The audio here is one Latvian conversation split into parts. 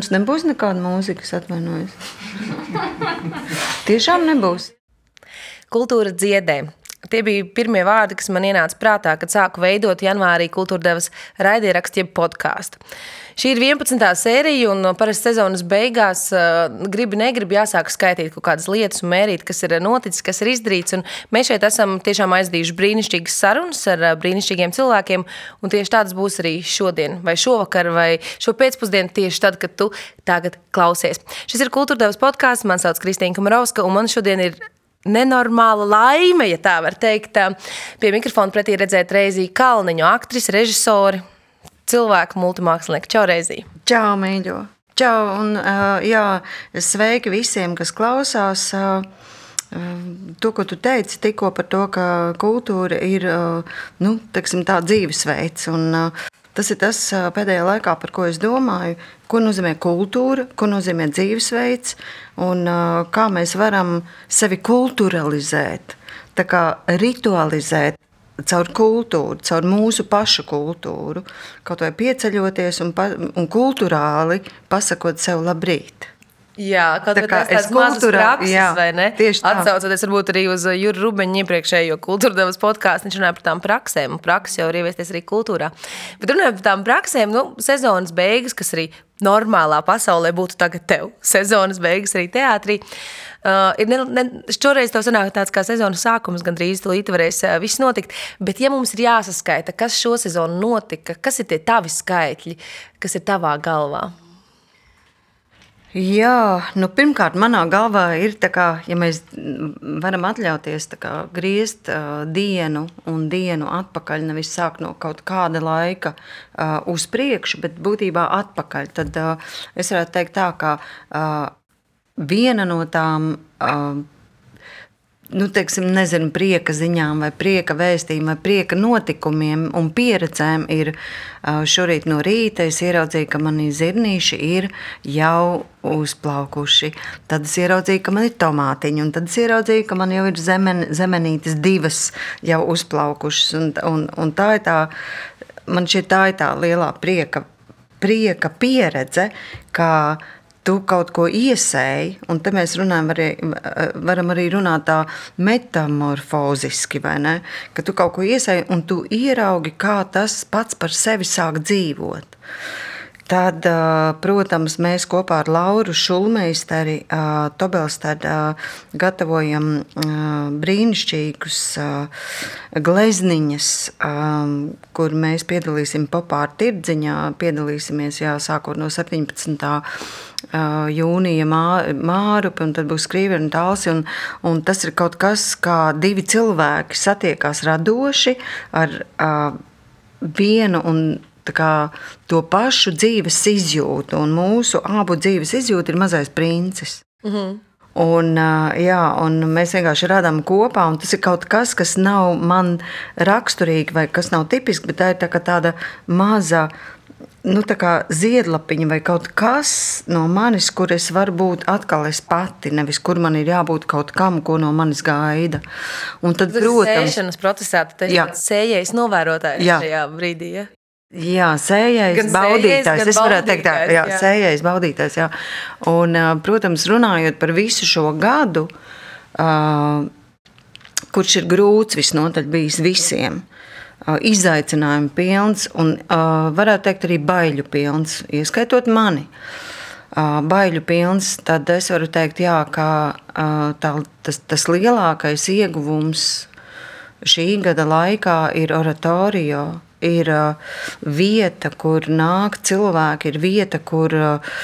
Mums nebūs nekāda mūzika, es atvainojos. Tiešām nebūs. Kultūra dziedē. Tie bija pirmie vārdi, kas man ienāca prātā, kad sāku veidot janvārī kultūra devas raidierakstu, jeb podkāstu. Šī ir 11. sērija, un parasti sezonas beigās uh, gribi, negribi jāsāk skaitīt kaut kādas lietas un mērīt, kas ir noticis, kas ir izdarīts. Un mēs šeit esam tiešām aizdījuši brīnišķīgas sarunas ar uh, brīnišķīgiem cilvēkiem, un tieši tādas būs arī šodien, vai šovakar, vai šo pēcpusdienu, tieši tad, kad tu tagad klausies. Šis ir Kultūra devas podkāsts, man sauc Kristīna Kamarovska, un man šodien ir nenormāla laime, ja tā var teikt. Pie mikrofona pretī redzēt Reizī Kalniņu, aktrisi, režisori, cilvēku multimākslinieku. Čau, Reizī! Čau, mīļo! Čau, un jā, sveiki visiem, kas klausās. To, ko tu teici tikko par to, ka kultūra ir nu, teksim, tā dzīvesveids. Un, Tas ir tas pēdējā laikā, par ko es domāju, ko nozīmē kultūra, ko nozīmē dzīvesveids un kā mēs varam sevi kulturalizēt, kā ritualizēt caur kultūru, caur mūsu pašu kultūru, kaut vai pieceļoties un, pa, un kultūrāli pasakot sev labrīt. Jā, kaut tā kā tādas mazas prakses, jā, vai ne? Tieši tā. Atsaucoties varbūt arī uz uh, Juru Rubeņu iepriekšējo kultūra devas podkāstu, viņš runāja par tām praksēm, un prakses jau ir ieviesties arī kultūrā. Bet runājot par tām praksēm, nu, sezonas beigas, kas arī normālā pasaulē būtu tagad tev, sezonas beigas arī teātrī. Uh, ir ne, ne, šoreiz tev sanāk tāds kā sezonas sākums, gandrīz tulīt varēs uh, viss notikt, bet ja mums ir jāsaskaita, kas šo sezonu notika, kas ir tie tavi skaitļi, kas ir tavā galvā? Jā, nu, pirmkārt, manā galvā ir tā, kā, ja mēs varam atļauties kā, griezt uh, dienu un dienu atpakaļ, nevis sākt no kaut kāda laika uh, uz priekšu, bet būtībā atpakaļ. Tad uh, es varētu teikt tā, ka uh, viena no tām. Uh, nu, teiksim, nezinu, prieka ziņām, vai prieka vēstījumiem, vai prieka notikumiem un pieredzēm ir šorīt no rīta. Es ieraudzīju, ka mani zirnīši ir jau uzplaukuši. Tad es ieraudzīju, ka man ir tomātiņi, un tad es ieraudzīju, ka man jau ir zemen, zemenītes divas jau uzplaukušas. Un, un, un tā ir tā, man šķiet, tā ir tā lielā prieka, prieka pieredze, kā tu kaut ko iesēji, un te mēs runājam, arī, varam arī runāt tā metamorfoziski, vai ne? Ka tu kaut ko iesēji, un tu ieraugi, kā tas pats par sevi sāk dzīvot. Tad, protams, mēs kopā ar Lauru Šulmeisteri Tobelstadu gatavojam brīnišķīgus glezniņas, kur mēs piedalīsim popāra tirdziņā, piedalīsimies jā, sākot no 17 jūnija mārupi, un tad būs skrīveri un tālsi. Un, un tas ir kaut kas, kā divi cilvēki satiekās radoši ar vienu un kā, to pašu dzīves izjūtu. Un mūsu abu dzīves izjūta ir mazais princis. Mm -hmm. Un, jā, un mēs vienkārši radām kopā, un tas ir kaut kas, kas nav man raksturīgi vai kas nav tipisks, bet tā ir tā tāda maza nu, ziedlapiņa vai kaut kas no manis, kur es varu būt atkal es pati, nevis kur man ir jābūt kaut kam, ko no manis gaida. Un tad, protams, sēšanas procesā tas ir sējais novērotājs jā. šajā brīdī. Ja? Jā, sējais, gan baudītājs. Sējais, es varētu teikt, tā, jā, jā. sējais, baudītājs. Jā. Un, protams, runājot par visu šo gadu, uh, kurš ir grūts visnotaļ bijis visiem. Uh, izaicinājumu pilns un, varētu teikt, arī baiļu pilns, ieskaitot mani. Baiļu pilns, tad es varu teikt, jā, ka tā, tas, tas lielākais ieguvums šī gada laikā ir oratorio. Ir vieta, kur nāk cilvēki, ir vieta, kur uh,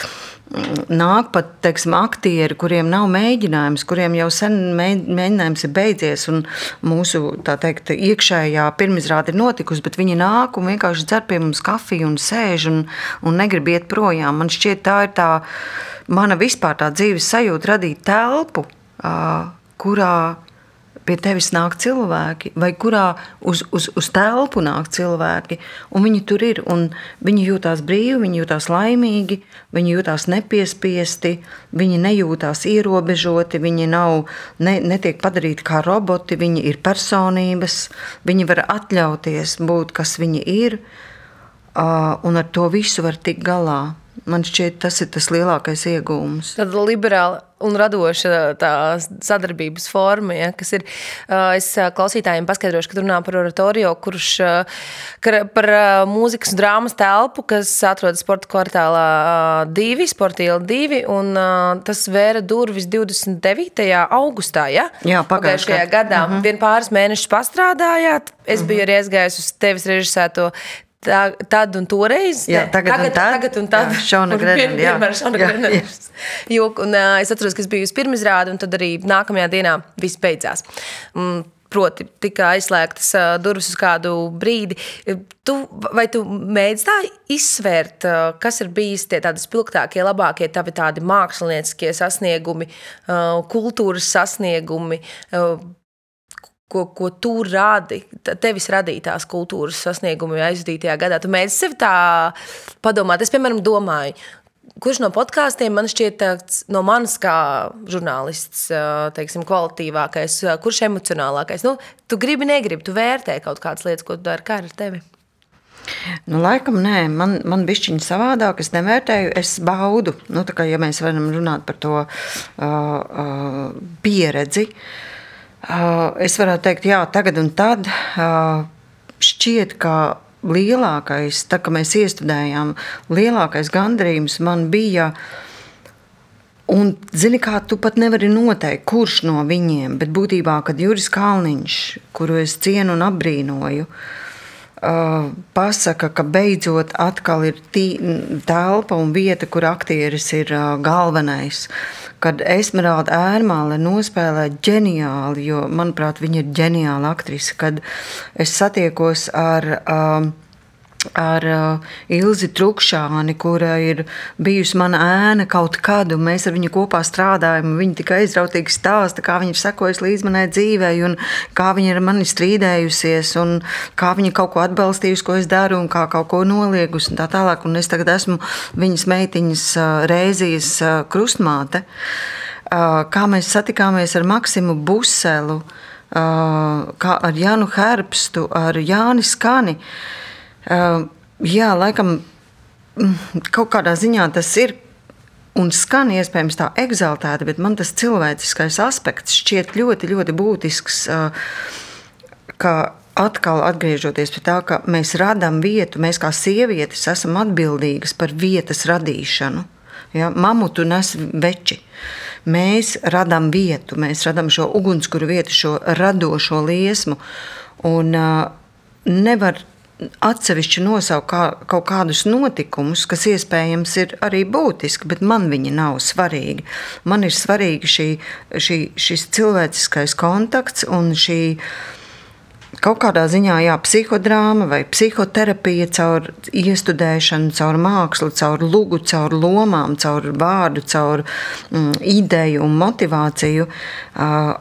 nāk pat teiksim, aktieri, kuriem nav mēģinājums, kuriem jau sen mēģinājums ir beidzies, un mūsu teikt, iekšējā pirmizrāde ir notikusi, bet viņi nāk un vienkārši dzer pie mums kafiju un sēž un, un negrib iet projām. Man šķiet, tā ir tā mana vispār tā dzīves sajūta radīt telpu, kurā pie tevis nāk cilvēki, vai kurā uz, uz, uz telpu nāk cilvēki, un viņi tur ir. Viņi jūtas brīvi, viņi jūtas laimīgi, viņi jūtas nepiespiesti, viņi nejūtas ierobežoti, viņi nav, ne, netiek padarīti kā roboti, viņi ir personības, viņi var atļauties būt, kas viņi ir, un ar to visu var tikt galā. Man šķiet, tas ir tas lielākais iegūms. Tad liberāla un radoša tā sadarbības forma, ja, kas ir. Es klausītājiem paskaidrošu, ka runā par oratoriju, kurš par mūzikas un drāmas telpu, kas atrodas sporta kvartālā divi, sporta iela divi, un tas vēra durvis 29. augustā, ja? Jā, pagājušajā gadā. Uh -huh. Vien pāris mēnešus pastrādājāt. Es biju uh -huh. arī aizgājusi uz tevis režisēto tā, tad un toreiz. Jā, tagad, tagad, un tad. Tagad un tad. Jā, Šauna Grenena. Jā, vienmēr Šauna Grenena. Jo, un uh, es atceros, ka es biju uz pirmizrādi, un tad arī nākamajā dienā viss beidzās. Um, Proti, tika aizslēgtas uh, durvis uz kādu brīdi. Tu, vai tu mēģini tā izsvērt, uh, kas ir bijis tie tādi spilgtākie, labākie tavi tādi mākslinieckie sasniegumi, uh, kultūras sasniegumi, ko, ko tu radi, tevis radītās kultūras sasniegumi aizdītajā gadā. Tu mēģini sev tā padomāt. Es, piemēram, domāju, kurš no podkāstiem man šķiet no manis kā žurnālists, teiksim, kvalitīvākais, kurš emocionālākais. Nu, tu gribi, negribi, tu vērtē kaut kādas lietas, ko tu dari, kā ar tevi. Nu, laikam, nē, man, man bišķiņa savādāk, es nevērtēju, es baudu, nu, tā kā, ja mēs varam runāt par to uh, uh, pieredzi, uh, Es varētu teikt, jā, tagad un tad šķiet, ka lielākais, tā kā mēs iestudējām, lielākais gandarījums man bija. Un, zini, kā tu pat nevari noteikt, kurš no viņiem, bet būtībā, kad Juris Kalniņš, kuru es cienu un apbrīnoju, uh, pasaka, ka beidzot atkal ir tī, telpa un vieta, kur aktieris ir uh, galvenais. Uh, kad Esmeralda Ērmāle nospēlē ģeniāli, jo, manuprāt, viņa ir ģeniāla aktrise, kad es satiekos ar um, ar uh, Ilzi Trukšāni, kura ir bijusi mana ēna kaut kad, un mēs ar viņu kopā strādājam. Viņa tikai aizrautīgi stāsta, kā viņa ir sekojusi līdz manai dzīvei, un kā viņa ir mani strīdējusies, un kā viņa kaut ko atbalstījusi, ko es daru, un kā kaut ko noliegusi, un tā tālāk. Un es tagad esmu viņas meitiņas uh, Rēzijas uh, krustmāte. Uh, kā mēs satikāmies ar Maksimu Buselu, uh, kā ar Janu Herbstu, ar Jāni Skani. Uh, jā, laikam mm, kaut kādā ziņā tas ir. Un skan iespējams tā egzaltēta, bet man tas cilvēciskais aspekts šķiet ļoti, ļoti būtisks. Ka atkal atgriežoties pie tā, ka mēs radām vietu, mēs kā sievietes esam atbildīgas par vietas radīšanu. Ja, mamutu nes veči. Mēs radām vietu, mēs radām šo ugunskura vietu, šo radošo liesmu. Un uh, nevar atsevišķi nosaukt kā, kaut kādus notikumus, kas iespējams ir arī būtiski, bet man viņi nav svarīgi. Man ir svarīgi šī, šī, šis cilvēciskais kontakts un šī kaut kādā ziņā jā, psihodrāma vai psihoterapija caur iestudēšanu, caur mākslu, caur lugu, caur lomām, caur vārdu, caur mm, ideju un motivāciju. Uh,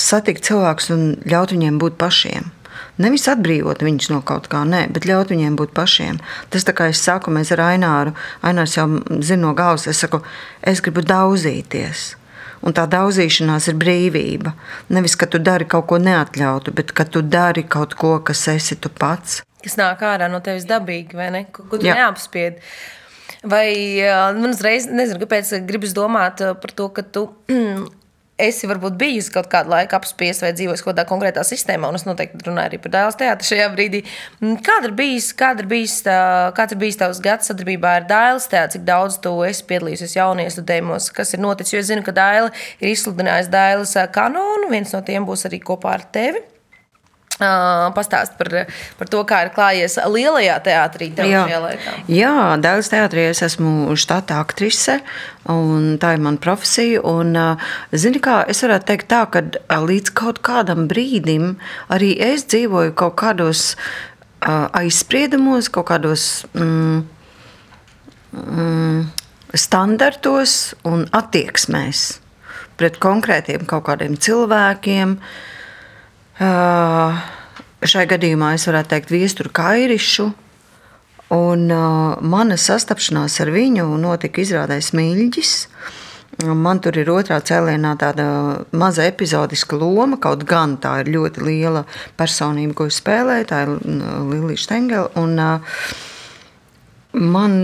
satikt cilvēkus un ļaut viņiem būt pašiem. Nevis atbrīvot viņus no kaut kā, nē, bet ļaut viņiem būt pašiem. Tas tā kā es saku, mēs ar Aināru, Ainārs jau zina no galvas, es saku, es gribu daudzīties. Un tā daudzīšanās ir brīvība. Nevis, ka tu dari kaut ko neatļautu, bet ka tu dari kaut ko, kas esi tu pats. Kas nāk ārā no tevis dabīgi, vai ne? Ko, ko tu Jā. neapspied. Vai man uzreiz, nezinu, kāpēc gribas domāt par to, ka tu esi varbūt bijusi kaut kādu laiku apspiesta vai dzīvojis kaut kādā konkrētā sistēmā, un es noteikti runāju arī par dēls teātru šajā brīdī. Mm, kāda ir bijis, kāda ir bijis, tā, kāds ir bijis tavs gads sadarbībā ar dēls teātru, cik daudz tu esi piedalījusies jauniestudējumos, kas ir noticis, jo es zinu, ka dēla ir izsludinājusi dēlas kanonu, viens no tiem būs arī kopā ar tevi. Pastāst par, par to, kā ir klājies lielajā teātrī. Jā, Jā Dēls teātrī es esmu štata aktrise, un tā ir mana profesija. Un, zini, kā es varētu teikt tā, ka līdz kaut kādam brīdim arī es dzīvoju kaut kādos aizspriedumos, kaut kādos mm, mm, standartos un attieksmēs pret konkrētiem kaut kādiem cilvēkiem. Uh, Uh, šai gadījumā es varētu teikt viesturu kairišu. Un, mana sastapšanās ar viņu notika izrādē Smilģis. Man tur ir otrā cēlienā tāda maza epizodiska loma, kaut gan tā ir ļoti liela personība, ko es spēlēju. Tā ir Lilija Stengela. Man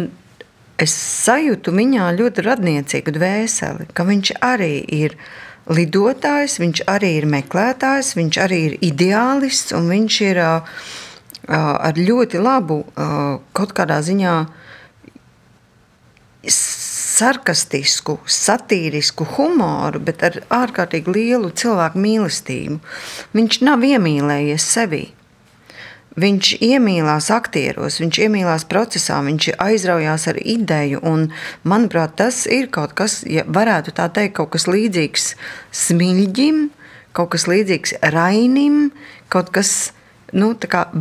es sajūtu viņā ļoti radniecīgu dvēseli, ka viņš arī ir lidotājs, viņš arī ir meklētājs, viņš arī ir ideālists un viņš ir ar ļoti labu kaut kādā ziņā sarkastisku, satīrisku humoru, bet ar ārkārtīgi lielu cilvēku mīlestību. Viņš nav iemīlējies sevi. Viņš iemīlās aktieros, viņš iemīlās procesā, viņš aizraujās ar ideju. Un, manuprāt, tas ir kaut kas, ja varētu tā teikt, kaut kas līdzīgs smilģim, kaut kas līdzīgs rainim, kaut kas nu,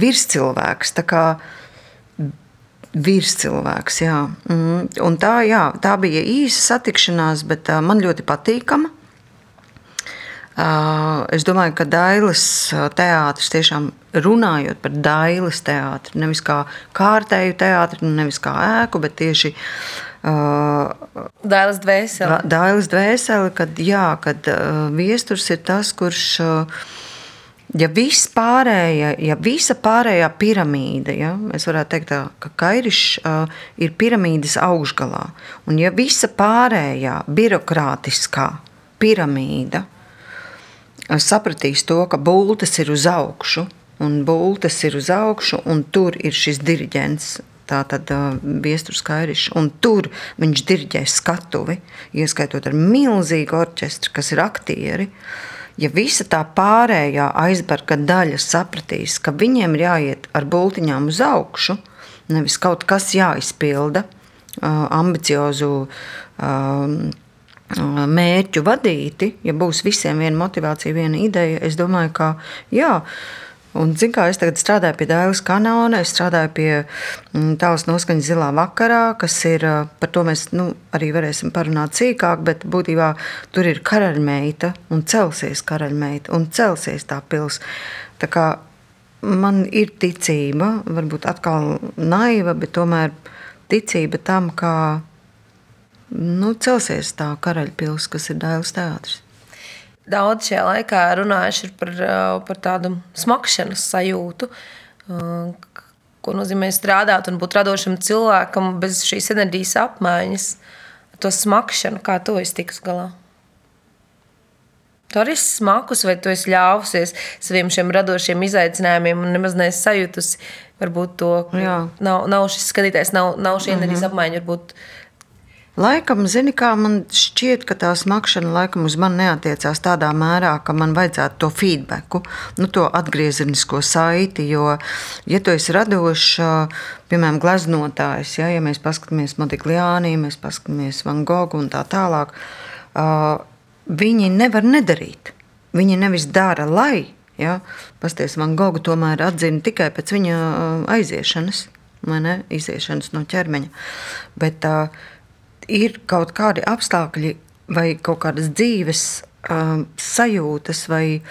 virscilvēks. Virscilvēks, jā. Mm. Un tā, jā, tā bija īsa satikšanās, bet man ļoti patīkama. Es domāju, ka Dailas teātris tiešām runājot par Dailas teātri, nevis kā kārtēju teātri, nu, nevis kā ēku, bet tieši uh, Dailas dvēseli. Dailas dvēseli, kad, jā, kad uh, viesturs ir tas, kurš uh, ja viss pārējā, ja visa pārējā piramīda, ja, mēs varētu teikt, tā, ka Kairišs uh, ir piramīdas augšgalā, un ja visa pārējā birokrātiskā piramīda sapratīs to, ka bultas ir uz augšu, un bultas ir uz augšu, un tur ir šis diriģents. Tātad uh, Viestures Kairišs, un tur viņš diriģē skatuvi, ieskaitot ar milzīgu orķestru, kas ir aktieri. Ja visa tā pārējā aizbarga daļa sapratīs, ka viņiem ir jāiet ar bultiņām uz augšu, nevis kaut kas jāizpilda, uh, ambiciozu uh, mērķu vadīti, ja būs visiem viena motivācija, viena ideja, es domāju, ka jā. Un, zin, kā, es tagad strādāju pie Dāvidas kanāla, es strādāju pie mm, tālas noskaņas zilā vakarā, kas ir, par to mēs nu, arī varēsim parunāt sīkāk, bet būtībā tur ir karaļmeita un celsies karaļmeita un celsies tā pils. Tā kā man ir ticība, varbūt atkal naiva, bet tomēr ticība tam, ka nu, celsies tā karaļpils, kas ir Dailas teātris. Daudz šajā laikā runājuši par, par tādu smakšanas sajūtu, ko nozīmē strādāt un būt radošam cilvēkam bez šīs enerģijas apmaiņas. To smakšanu, kā to es tiktu galā. Tu arī smakus, vai tu esi ļāvusies saviem šiem radošiem izaicinājumiem un nemaz neesi sajūtusi, varbūt to, ka nav, nav šis skatītājs, nav, nav šī enerģijas mm -hmm. apmaiņa, varbūt Laikam, zini, kā man šķiet, ka tā smakšana laikam uz mani neatiecās tādā mērā, ka man vajadzētu to feedbacku, nu, to atgriezenisko saiti. Jo, ja tu esi radošs, piemēram, gleznotājs, ja, ja mēs paskatāmies Modigliānī, mēs paskatāmies Van Gogu un tā tālāk, viņi nevar nedarīt. Viņi nevis dara, lai. Ja, Pasties, Van Gogu tomēr atzina tikai pēc viņa aiziešanas, vai ne, iziešanas no ķermeņa. Bet, uh, ir kaut kādi apstākļi vai kaut kādas dzīves um, sajūtas vai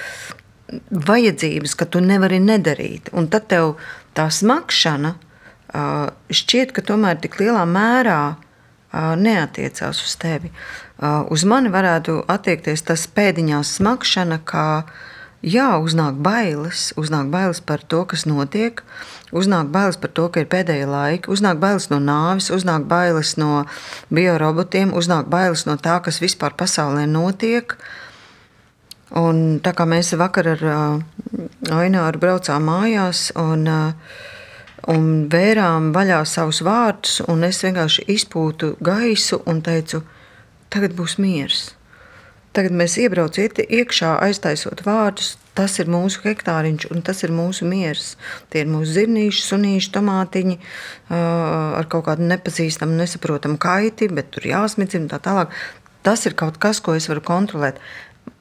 vajadzības, ka tu nevari nedarīt. Un tad tev tā smakšana uh, šķiet, ka tomēr tik lielā mērā uh, neatiecās uz tevi. Uh, uz mani varētu attiekties tas pēdiņās smakšana, kā jā, uznāk bailes, uznāk bailes par to, kas notiek, Uznāk bailes par to, ka ir pēdējie laiki, uznāk bailes no nāves, uznāk bailes no biorobotiem, uznāk bailes no tā, kas vispār pasaulē notiek. Un tā kā mēs vakar ar Aināru braucām mājās un, un vērām vaļā savus vārdus, un es vienkārši izpūtu gaisu un teicu, tagad būs miers. Tagad mēs iebraucam iekšā, aiztaisot vārdus, Tas ir mūsu hektāriņš un tas ir mūsu miers. Tie ir mūsu zirnīši, sunīši, tomātiņi ar kaut kādu nepazīstamu, nesaprotamu kaiti, bet tur jāsmicina tā tālāk. Tas ir kaut kas, ko es varu kontrolēt.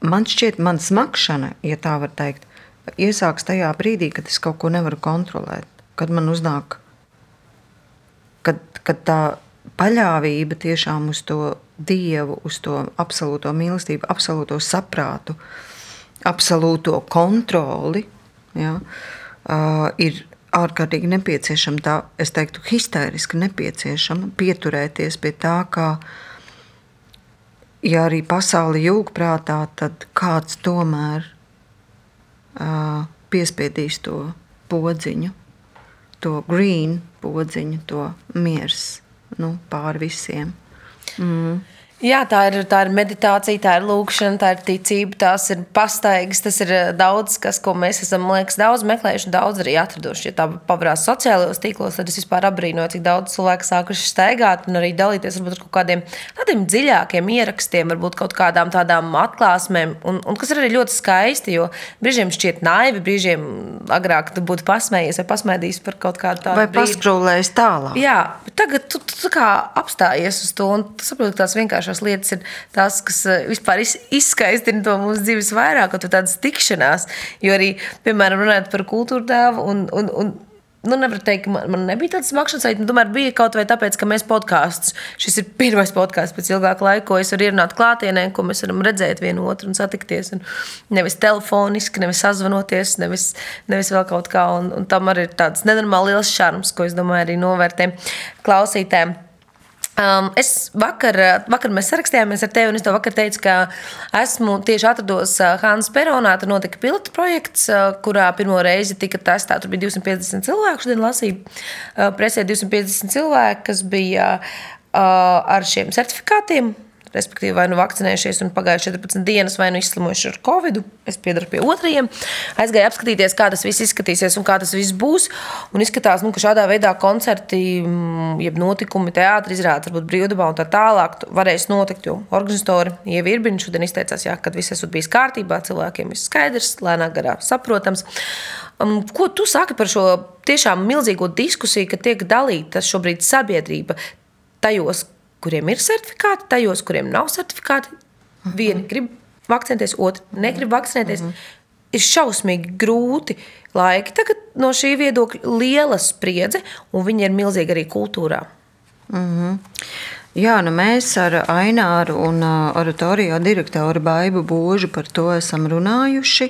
Man šķiet, man smakšana, ja tā var teikt, iesāks tajā brīdī, kad es kaut ko nevaru kontrolēt. Kad man uznāk, kad, kad tā paļāvība tiešām uz to dievu, uz to absolūto mīlestību, absolūto saprātu, absolūto kontroli, ja, uh, ir ārkārtīgi nepieciešama, tā, es teiktu, histēriski nepieciešama pieturēties pie tā, ka, ja arī pasauli jūg prātā, tad kāds tomēr uh, piespiedīs to podziņu, to green podziņu, to miers, nu, pāri visiem. Mm. Jā, tā ir, tā ir meditācija, tā ir lūkšana, tā ir ticība, tās ir pastaigas, tas ir eh, daudz, kas, ko mēs esam liekas, daudz meklējuši, daudz arī atraduši. Ja tā pavarās sociālajos tīklos, tad es vispār apbrīnoju, cik daudz cilvēku sākuši staigāt un arī dalīties varbūt, ar kaut kādiem tādiem dziļākiem ierakstiem, varbūt kaut kādām tādām atklāsmēm, un, un kas ir arī ļoti skaisti, jo brīžiem šķiet naivi, brīžiem agrāk tu būtu pasmējies vai pasmēdījis par kaut kādu tādu. Vai paskrūlējis tālāk. Jā, bet tagad tu, tu, tu kā apstājies uz to un saproti, ka tās vienkārši vienkāršās lietas ir tās, kas eh, vispār izskaistina to mūsu dzīves vairāk, un tādas tikšanās. Jo arī, piemēram, runājot par kultūra dēvu un, un, un nu, nevaru teikt, man, man nebija tāds smags sajūta. Nu, tomēr bija kaut vai tāpēc, ka mēs podkāstus, šis ir pirmais podkāsts pēc ilgāka laika, ko es varu ierunāt klātienē, ko mēs varam redzēt vienu otru un satikties. Un nevis telefoniski, nevis sazvanoties, nevis, nevis vēl kaut kā. Un, un tam arī ir tāds nenormāli liels šarms, ko es domāju arī novērtē klausītājiem. Um, es vakar, vakar mēs sarakstījāmies ar tevi, un es tev vakar teicu, ka esmu tieši atrados uh, Hānas Peronā. Tur notika pilota projekts, uh, kurā pirmo reizi tika testēta. Tur bija 250 cilvēku, šodien lasīju uh, presē 250 cilvēku, kas bija ar šiem certifikātiem respektīvi, vai nu vakcinējušies un pagājuši 14 dienas, vai nu izslimojuši ar covid. Es piedaru pie otrajiem. Aizgāju apskatīties, kā tas viss izskatīsies un kā tas viss būs. Un izskatās, nu, ka šādā veidā koncerti, mm, jeb notikumi, teātris, izrādes, varbūt brīvdabā un tā tālāk varēs notikt. Jo organizatori Ieva Irbina šodien izteicās, jā, ka viss esot bijis kārtībā, cilvēkiem viss skaidrs, lēnāk garā saprotams. Um, ko tu saki par šo tiešām milzīgo diskusiju, ka tiek dalīta šobrīd sabiedrība tajos, kuriem ir certifikāti, tajos, kuriem nav certifikāti. Vieni grib vakcinēties, otri negrib vakcinēties. Mm -hmm. Ir šausmīgi grūti laiki. Tagad no šī viedokļa liela spriedze, un viņi ir milzīgi arī kultūrā. Mm -hmm. Jā, nu mēs ar Aināru un oratorio direktoru Baibu Božu par to esam runājuši.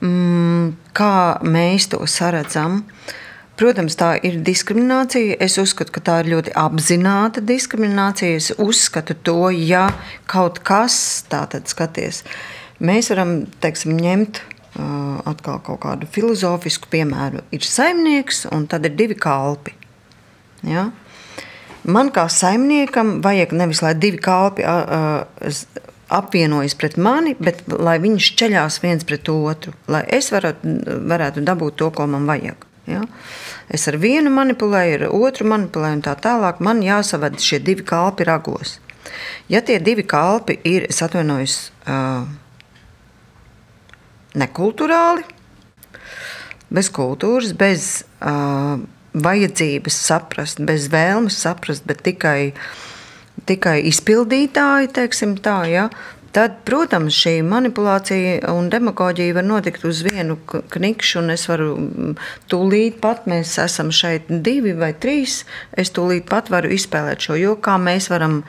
Mm, kā mēs to saredzam? Uh, Protams, tā ir diskriminācija. Es uzskatu, ka tā ir ļoti apzināta diskriminācija. Es uzskatu to, ja kaut kas tāds skaties, mēs varam teiksim, ņemt uh, atkal kaut kādu filozofisku piemēru. Ir saimnieks un tad ir divi kalpi. Ja? Man kā saimniekam vajag nevis, lai divi kalpi uh, uh, apvienojas pret mani, bet lai viņi šķeļās viens pret otru, lai es varētu, varētu dabūt to, ko man vajag. Ja? Es ar vienu manipulēju, ar otru manipulēju, un tā tālāk. Man jāsaved šie divi kalpi ragos. Ja tie divi kalpi ir, es atvainojos, uh, nekulturāli, bez kultūras, bez uh, vajadzības saprast, bez vēlmes saprast, bet tikai, tikai izpildītāji, teiksim tā, ja, Tad, protams, šī manipulācija un demagoģija var notikt uz vienu knikšu, un es varu mm, tūlīt pat, mēs esam šeit divi vai trīs, es tūlīt pat varu izspēlēt šo joku, kā mēs varam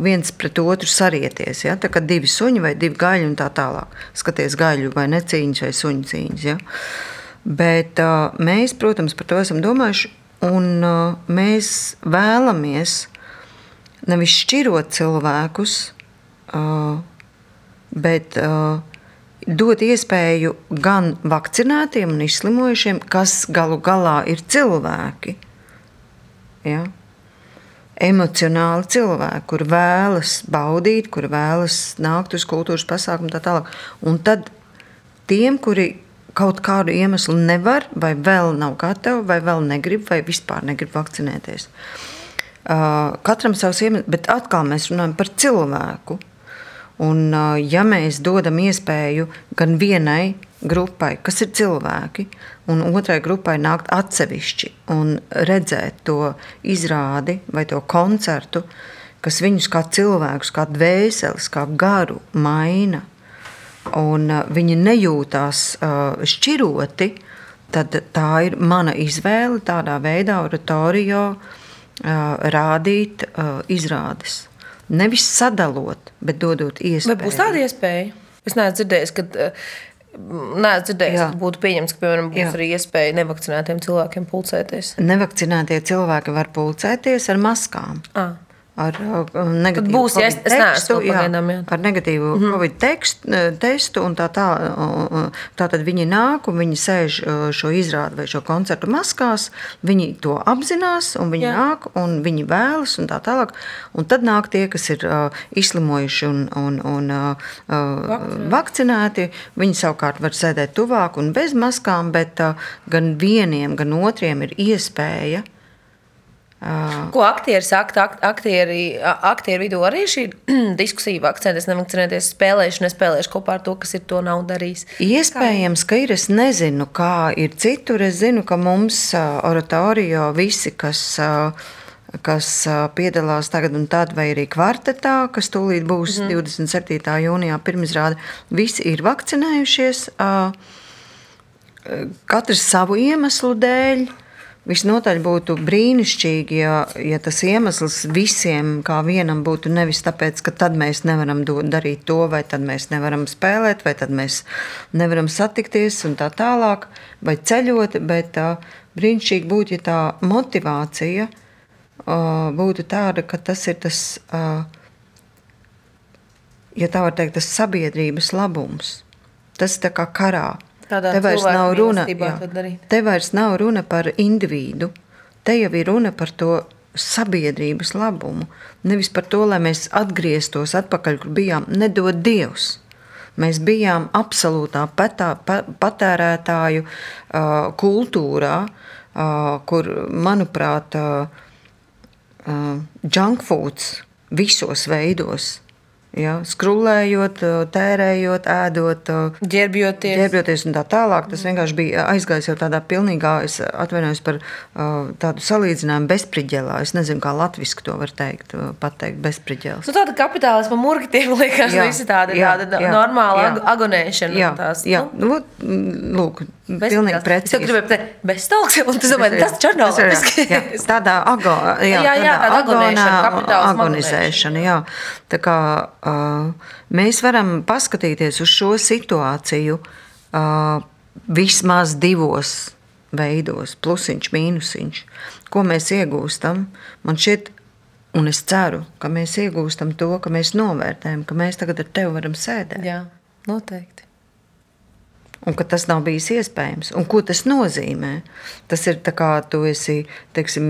viens pret otru sarieties. Ja? Tā kā divi suņi vai divi gaļi un tā tālāk. Skaties gaļu vai necīņas vai suņu cīņas. Ja? Bet mēs, protams, par to esam domājuši, un mēs vēlamies nevis šķirot cilvēkus, bet uh, dot iespēju gan vakcinētiem un izslimojušiem, kas galu galā ir cilvēki. Ja? Emocionāli cilvēki, kur vēlas baudīt, kur vēlas nākt uz kultūras pasākumu, tā tālāk. Un tad tiem, kuri kaut kādu iemeslu nevar, vai vēl nav gatavi, vai vēl negrib, vai vispār negrib vakcinēties. Uh, katram savs iemesls, bet atkal mēs runājam par cilvēku. Un, ja mēs dodam iespēju gan vienai grupai, kas ir cilvēki, un otrai grupai nākt atsevišķi un redzēt to izrādi vai to koncertu, kas viņus kā cilvēkus, kā dvēseles, kā garu maina, un viņi nejūtās šķiroti, tad tā ir mana izvēle tādā veidā oratorio rādīt izrādes. Nevis sadalot, bet dodot iespēju. Vai būs tāda iespēja? Es neesmu dzirdējis, ka. Nē, dzirdējis, ka būtu pieņemts, ka piemēram, būs Jā. arī iespēja nevakcinētiem cilvēkiem pulcēties. Nevakcinētie cilvēki var pulcēties ar maskām. À. ar negatīvu būs, ja es, es tekstu, jā, pagaidām, jā. ar negatīvu mm -hmm. covid tekstu, testu, un tā, tā, tā tad viņi nāk un viņi sēž šo izrādi vai šo koncertu maskās, viņi to apzinās un viņi jā. nāk un viņi vēlas un tā tālāk, un tad nāk tie, kas ir uh, izslimojuši un, un, un uh, vakcinēti. vakcinēti, viņi savukārt var sēdēt tuvāk un bez maskām, bet uh, gan vieniem, gan otriem ir iespēja Ko aktieri saka? Aktieri, aktieri vidū arī šī diskusija vakcinēties, nevakcinēties, spēlēšu, nespēlēšu kopā ar to, kas ir to nav darījis. Iespējams, ka ir. Es nezinu, kā ir citur. Es zinu, ka mums oratorio visi, kas kas piedalās tagad un tad, vai arī kvartetā, kas tūlīt būs mm -hmm. 27. jūnijā pirmizrāde, visi ir vakcinējušies. Katrs savu iemeslu dēļ. Visnotaļ būtu brīnišķīgi, ja, ja tas iemesls visiem kā vienam būtu nevis tāpēc, ka tad mēs nevaram do, darīt to, vai tad mēs nevaram spēlēt, vai tad mēs nevaram satikties un tā tālāk, vai ceļot, bet uh, brīnišķīgi būtu, ja tā motivācija uh, būtu tāda, ka tas ir tas, uh, ja tā var teikt, tas sabiedrības labums. Tas tā kā karā Tādā te vairs nav runa, jā, te vairs nav runa par individu, te jau ir runa par to sabiedrības labumu. Nevis par to, lai mēs atgrieztos atpakaļ, kur bijām, nedod Dievs. Mēs bijām absolūtā patā, patērētāju uh, kultūrā, uh, kur, manuprāt, uh, uh, junk foods visos veidos Ja, skrūlējot, tērējot, ēdot, ģērbjoties. ģērbjoties un tā tālāk. Tas vienkārši bija aizgājis jau tādā pilnīgā, es atvainojos par tādu salīdzinājumu bezspriģelā. Es nezinu, kā latviešu to var teikt, pateikt bezspriģēls. Nu, tāda kapitālisma murgtiem liekas, jā, visi tāda, jā, tāda jā, normāla jā, agonēšana. Jā, tās, jā. Nu, lūk, Pilnīgi precīzi. Es gribēju pateikt, bez talks, un tas, domāju, tas černobīlis. Tādā ago, jā, jā, jā, tādā agonā, agonizēšana, jā. Tā kā mēs varam paskatīties uz šo situāciju vismaz divos veidos, plusiņš, mīnusiņš. Ko mēs iegūstam? Man šķiet, un es ceru, ka mēs iegūstam to, ka mēs novērtējam, ka mēs tagad ar tevi varam sēdēt. Jā, noteikti un ka tas nav bijis iespējams. Un ko tas nozīmē? Tas ir tā kā tu esi teiksim,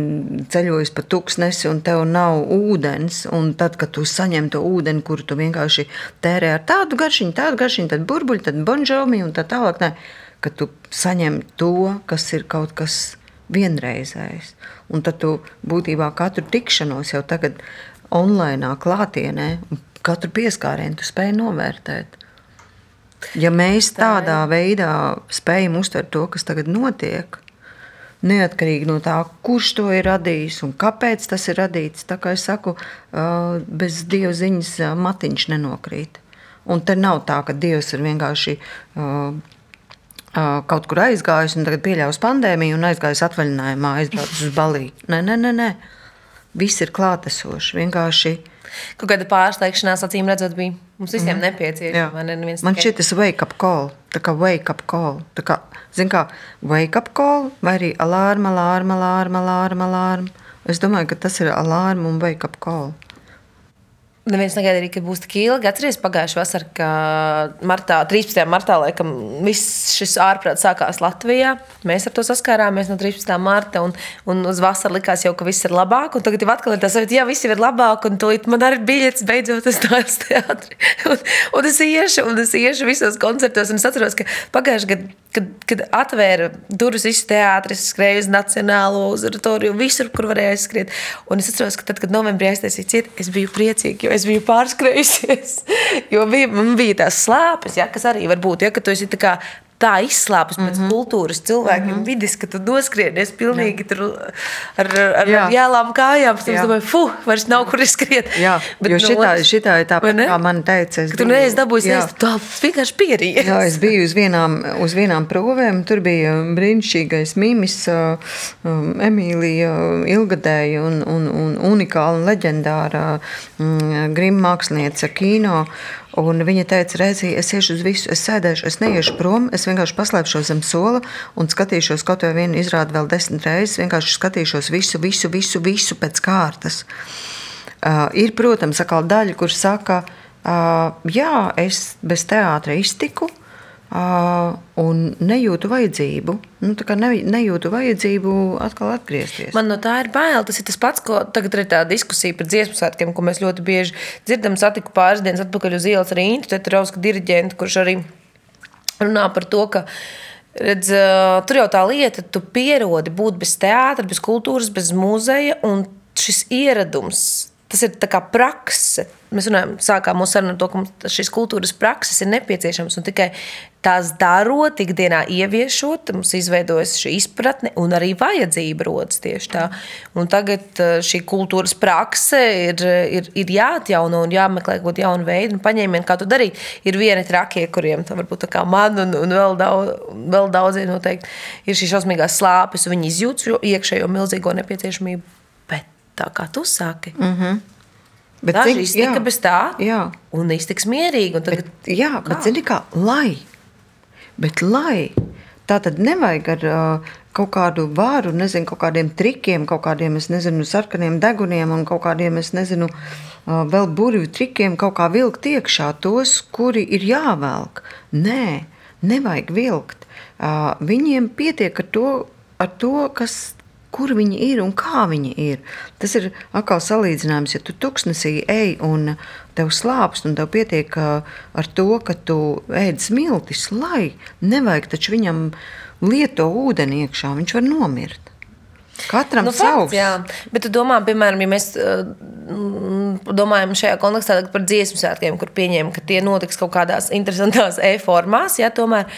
ceļojis pa tuksnesi un tev nav ūdens, tad, kad tu saņem to ūdeni, kuru tu vienkārši tērē ar tādu garšiņu, tādu garšiņu, tad burbuļu, tad bonžomi un tā tālāk, ne, ka tu saņem to, kas ir kaut kas vienreizējs. Un tad tu būtībā katru tikšanos jau tagad online, klātienē, katru pieskārienu tu spēj novērtēt. Ja mēs tādā veidā spējam uztvert to, kas tagad notiek, neatkarīgi no tā, kurš to ir radījis un kāpēc tas ir radīts, tā kā es saku, bez dieva ziņas matiņš nenokrīt. Un te nav tā, ka Dievs ir vienkārši kaut kur aizgājis un tagad pieļāvis pandēmiju un aizgājis atvaļinājumā, aizbraucis uz Baliju. Nē, nē, nē, nē. Viss ir klātesoši. Vienkārši kaut kāda pārsteigšanās, acīm redzot, bija. Mums visiem mm. nepieciešama. Ne, Man šķiet, tas wake up call. Tā kā wake up call. Tā kā, zin kā, wake up call vai arī alarma, alarma, alarma, alarma, alarma. Es domāju, ka tas ir alarma un wake up call. Neviens negaidīja, ka būs tik ilgi. Atcerieties, pagājušā vasarā, kad martā, 13. martā, laikam, viss šis ārprāts sākās Latvijā. Mēs ar to saskārāmies no 13. marta, un, un uz vasaru likās jau, ka viss ir labāk. Tagad jau atkal ir tas, ka viss ir labāk, un tūlīt man arī ir biļets, beidzot, uz tādu teātri. Un, un es iešu, un es iešu visos koncertos, un es atceros, ka pagājušajā gadā kad, kad atvēra durvis visu teātris, skrēja uz Nacionālo uzratoriju, visur, kur varēja aizskriet. Un es atceros, ka tad, kad novembrī aiztaisīja ciet, es biju priecīga, jo es biju pārskrējusies. Jo bija, man bija tās slāpes, ja, kas arī var būt, ja, ka tu esi tā kā tā izslāpes pēc mm -hmm. kultūras cilvēkiem, mm -hmm. vidas, ka tu noskrienies pilnīgi tur ar, ar Jā. jēlām kājām. Es domāju, fuh, vairs nav kur skriet. Jā, Bet jo šitā, no, šitā ir tāpat, kā man teica. Es tu neesi dabūjis ēst, tā vienkārši pierījies. Jā, es biju uz vienām, uz vienām provēm, tur bija brīnišķīgais mimis, um, Emīlija Ilgadēja un, un, un unikāla un leģendāra um, grim māksliniece kino. Un viņa teica, reizē es iešu uz visu, es sēdēšu, es neiešu prom, es vienkārši paslēpšos zem sola un skatīšos kaut vai vienu izrādi vēl desmit reizes. Vienkārši skatīšos visu, visu, visu, visu pēc kārtas. Uh, ir, protams, daļa, kur saka, uh, jā, es bez teātra iztiku, Uh, un nejūtu vajadzību. Nu, ne, nejūtu vajadzību atkal atgriezties. Man no tā ir bail. Tas ir tas pats, ko tagad ir tā diskusija par dziesmu svētkiem, ko mēs ļoti bieži dzirdam. Satiku pāris dienas atpakaļ uz ielas arī Intu Tetrausku diriģentu, kurš arī runā par to, ka redz, tur jau tā lieta, tu pierodi būt bez teātra, bez kultūras, bez muzeja, un šis ieradums Tas ir kā prakse. Mēs runājam, sākām mūsu sarunu ar to, ka šīs kultūras prakses ir nepieciešamas. Tikai tās darot, ikdienā ieviešot, mums izveidojas šī izpratne un arī vajadzība rodas tieši tā. Un tagad eh, šī kultūras prakse ir, ir, ir jāatjauno un jāmeklē kaut kāda jauna veida un paņēmiena, kā to darīt. Ir vieni trakie, kuriem tā varbūt tā kā man un, un vēl, daudz, vēl daudziem noteikti ir šīs šausmīgās slāpes, un viņi izjūt šo iekšējo milzīgo nepieciešamību tā kā tu saki. Mm -hmm. Bet Daži iztika bez tā, jā. un iztiks mierīgi. Tagad, bet, jā, kā? bet zini kā, lai, bet lai, tā tad nevajag ar uh, kaut kādu vāru, nezinu, kaut kādiem trikiem, kaut kādiem, es nezinu, sarkaniem deguniem un kaut kādiem, es nezinu, uh, vēl burvju trikiem kaut kā vilkt iekšā tos, kuri ir jāvelk. Nē, nevajag vilkt. Uh, viņiem pietiek ar to, ar to kas kur viņi ir un kā viņi ir. Tas ir atkal salīdzinājums, ja tu tuksnesī ej un tev slāpst, un tev pietiek ar to, ka tu ēd smiltis, lai nevajag taču viņam lieto ūdeni iekšā, viņš var nomirt. Katram nu, savs. Jā, bet tu domā, piemēram, ja mēs uh, domājam šajā kontekstā par dziesmu svētkiem, kur pieņēma, ka tie notiks kaut kādās interesantās e-formās, ja tomēr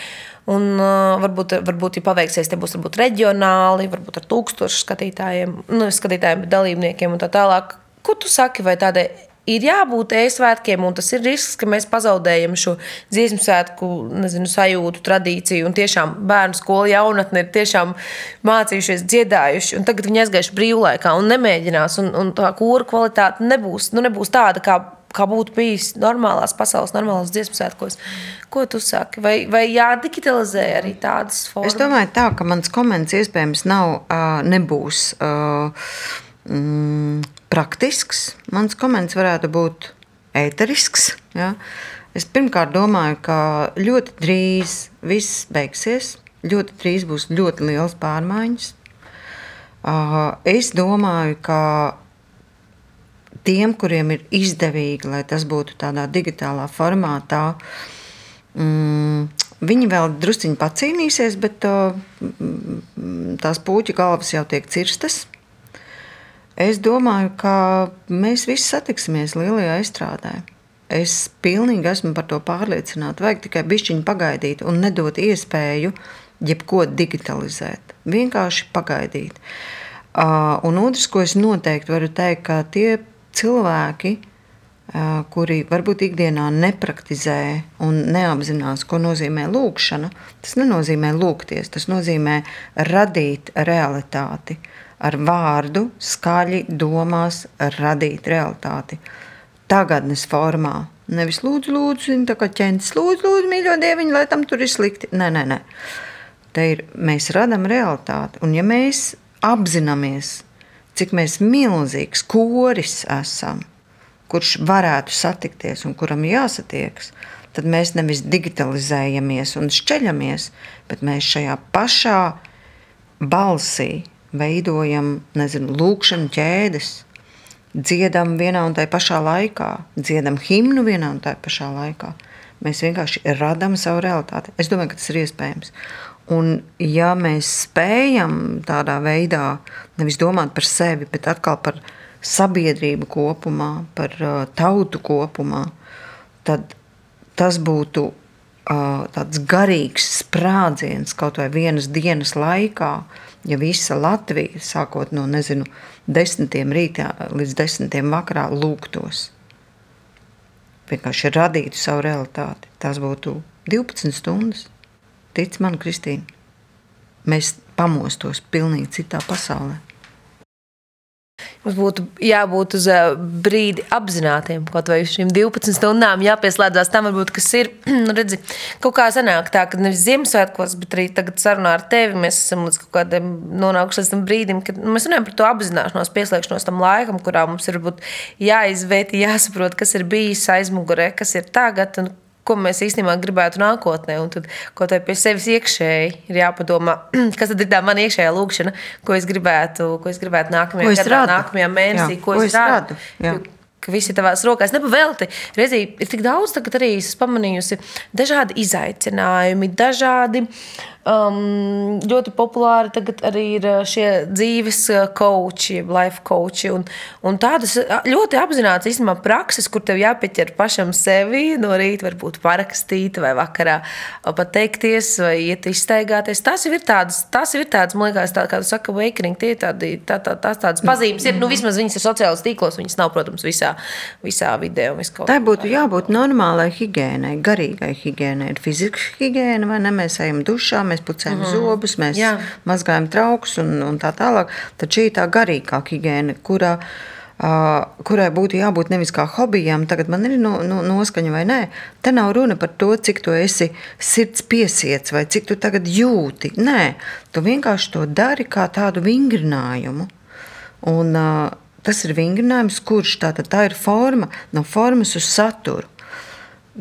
Un, uh, varbūt, varbūt, ja paveiksies, tie būs varbūt reģionāli, varbūt ar tūkstošu skatītājiem, nu, skatītājiem, dalībniekiem un tā tālāk. Ko tu saki, vai tādai ir jābūt e-svētkiem, un tas ir risks, ka mēs pazaudējam šo dziesmu svētku nezinu, sajūtu, tradīciju. Un tiešām bērnu skola jaunatne ir tiešām mācījušies, dziedājuši, un tagad viņi aizgājuši brīvlaikā un nemēģinās. Un, un tā kūra kvalitāte nebūs, nu, nebūs tāda, kā kā būtu bijis normālās pasaules, normālās dziesmu svētkos. Ko tu saki? Vai, vai jādigitalizē arī tādas formas? Es domāju, tā, ka mans komentārs iespējams nav, nebūs mm, praktisks. Mans komentārs varētu būt ēterisks. Ja? Es pirmkārt domāju, ka ļoti drīz viss beigsies. Ļoti drīz būs ļoti liels pārmaiņas. Es domāju, ka tiem, kuriem ir izdevīgi, lai tas būtu tādā digitālā formātā, mm, viņi vēl drusciņi pacīnīsies, bet mm, tās puķu galvas jau tiek cirstas. Es domāju, ka mēs visi satiksimies lielajā izstrādē. Es pilnīgi esmu par to pārliecināta. Vajag tikai bišķiņu pagaidīt un nedot iespēju jebko digitalizēt. Vienkārši pagaidīt. Un otrs, ko es noteikti varu teikt, ka tie cilvēki, kuri varbūt ikdienā nepraktizē un neapzinās, ko nozīmē lūkšana, tas nenozīmē lūgties, tas nozīmē radīt realitāti. Ar vārdu, skaļi domās, radīt realitāti. Tagadnes formā. Nevis lūdzu, lūdzu, tā kā ķēnis, lūdzu, lūdzu, mīļo dieviņu, lai tam tur ir slikti. Nē, nē, nē. Te ir, mēs radām realitāti. Un ja mēs apzināmies, cik mēs milzīgs koris esam, kurš varētu satikties un kuram jāsatiekas, tad mēs nevis digitalizējamies un šķeļamies, bet mēs šajā pašā balsī veidojam, nezinu, lūkšanu ķēdes, dziedam vienā un tajā pašā laikā, dziedam himnu vienā un tajā pašā laikā. Mēs vienkārši radām savu realitāti. Es domāju, ka tas ir iespējams. Un, ja mēs spējam tādā veidā nevis domāt par sevi, bet atkal par sabiedrību kopumā, par uh, tautu kopumā, tad tas būtu uh, tāds garīgs sprādziens kaut vai vienas dienas laikā, ja visa Latvija, sākot no nezinu, desmitiem rītā līdz desmitiem vakarā, lūgtos. Vienkārši radītu savu realitāti. Tas būtu 12 stundas. Tic man, Kristīne, mēs pamostos pilnīgi citā pasaulē. Mums būtu jābūt uz brīdi apzinātiem, kaut vai šīm 12 stundām jāpieslēdzas tam, varbūt, kas ir. Nu, redzi, kaut kā sanāk tā, ka nevis Ziemassvētkos, bet arī tagad sarunā ar tevi mēs esam līdz kaut kādam nonākuši līdz tam brīdim, kad nu, mēs runājam par to apzināšanos, pieslēgšanos tam laikam, kurā mums ir jāizvērtē, jāsaprot, kas ir bijis aizmugurē, kas ir tagad un ko mēs īstenībā gribētu nākotnē. Un tad, ko te pie sevis iekšēji ir jāpadomā, kas tad ir tā mana iekšējā lūkšana, ko es gribētu, ko es gribētu nākamajā, gadā, nākamajā mēnesī, Jā, ko, ko es, es rādu. rādu ka viss ir tavās rokās. Nepavēlti. Reizī ir tik daudz, tagad arī esmu pamanījusi dažādi izaicinājumi, dažādi um, ļoti populāri tagad arī ir uh, šie dzīves koči, uh, life koči. Un, un tādas ļoti apzināts īstenībā prakses, kur tev jāpieķer pašam sevi no rīta, varbūt parakstīt vai vakarā pateikties vai iet izstaigāties. Tas ir tādas, tas ir tādas, man liekas, tā, kā tu saka, awakening, tie ir tādi, tā, tā, tās tādas pazīmes. Ir, nu, vismaz viņas ir sociālās tīklos, viņas nav, protams, visā, visā video. Tā būtu jābūt normālai higiēnai, garīgai higiēnai, ir fiziska higiēna, vai ne? Mēs ejam dušā, mēs pucējam mm. zobus, mēs Jā. mazgājam traukus un, un tā tālāk. Tad šī ir tā garīgākā higiēna, kurā Uh, kurai būtu jābūt nevis kā hobijam, tagad man ir no, no, noskaņa vai nē. Te nav runa par to, cik tu esi sirds piesiets vai cik tu tagad jūti. Nē, tu vienkārši to dari kā tādu vingrinājumu. Un, uh, tas ir vingrinājums, kurš tā, tā ir forma, no formas uz saturu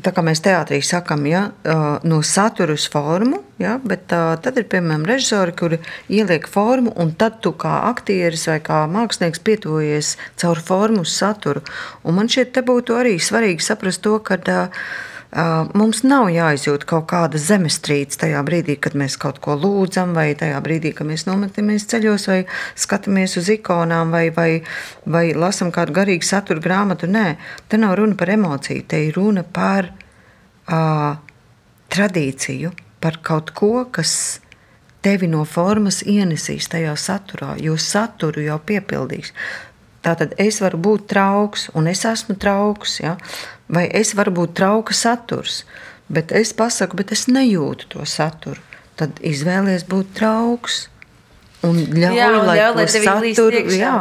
tā kā mēs teātrī sakām, ja, no satura uz formu, ja, bet tad ir piemēram režisori, kuri ieliek formu, un tad tu kā aktieris vai kā mākslinieks pietuvojies caur formu uz saturu. Un man šķiet, te būtu arī svarīgi saprast to, ka Mums nav jāizjūt kaut kāda zemestrīce tajā brīdī, kad mēs kaut ko lūdzam, vai tajā brīdī, kad mēs nometamies ceļos, vai skatāmies uz ikonām, vai, vai, vai lasām kādu garīgu satura grāmatu. Nē, te nav runa par emociju, te ir runa par uh, tradīciju, par kaut ko, kas tevi no formas ienesīs tajā saturā, jo saturu jau piepildīs. Tātad es varu būt trauks, un es esmu trauks. Ja? vai es varu būt trauka saturs, bet es pasaku, bet es nejūtu to saturu. Tad izvēlies būt trauks un ļauj, jā, un lai ļauj, to saturu. Jā,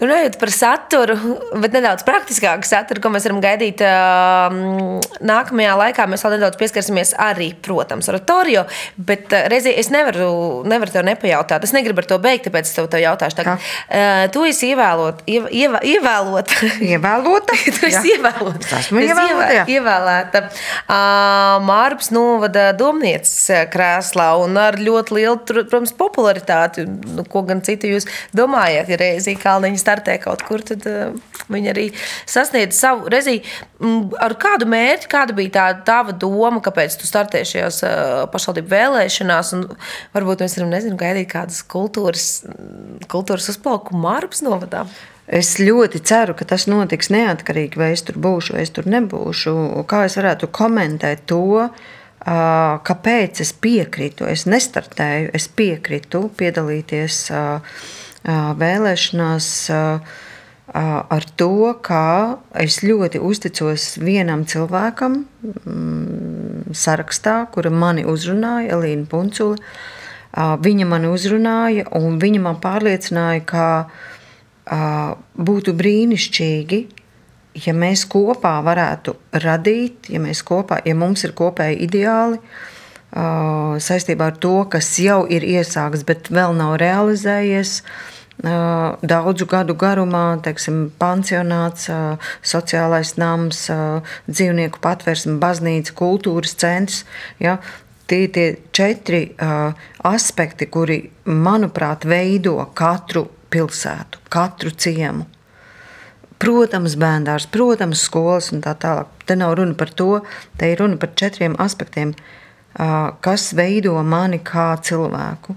Runājot par saturu, bet nedaudz praktiskāku saturu, ko mēs varam gaidīt uh, nākamajā laikā, mēs vēl nedaudz pieskarsimies arī, protams, oratorio. Bet uh, reizē es nevaru, nevaru tev nepajautāt. Es negribu ar to beigt, tāpēc es tev, tev jautāšu. Tagad, uh, tu esi ievēlot, iev, iev, ievēlota. Ievēlota? tu esi ievēlota. Es esmu ievēlota. Jā. Ievēlēta uh, Mārpas novada domnieces krēslā un ar ļoti lielu, protams, popularitāti. Nu, ko gan citu jūs domājat, ja reizē Kalniņas startē kaut kur, tad uh, viņi arī sasniedz savu rezi. Ar kādu mērķi, kāda bija tā tava doma, kāpēc tu startēji šajās uh, pašvaldību vēlēšanās? Un varbūt mēs varam nezinu, gaidīt kādas kultūras, kultūras uzplaukumu Mārpas novadā. Es ļoti ceru, ka tas notiks neatkarīgi, vai es tur būšu, vai es tur nebūšu. Kā es varētu komentēt to, kāpēc es piekrītu. Es nestartēju, es piekrītu piedalīties vēlēšanās ar to, ka es ļoti uzticos vienam cilvēkam mm, sarakstā, kura mani uzrunāja, Elīna Puncula. Viņa mani uzrunāja, un viņa man pārliecināja, ka būtu brīnišķīgi, ja mēs kopā varētu radīt, ja, kopā, ja mums ir kopēji ideāli, saistībā ar to, kas jau ir iesākts, bet vēl nav realizējies. Uh, daudzu gadu garumā, teiksim, pansionāts, sociālais nams, dzīvnieku patvērsme, baznīca, kultūras centrs. Ja, Tie ir četri aspekti, kuri, manuprāt, veido katru pilsētu, katru ciemu. Protams, bērns, protams, skolas un tā tālāk. Te nav runa par to, te ir runa par četriem aspektiem, kas veido mani kā cilvēku.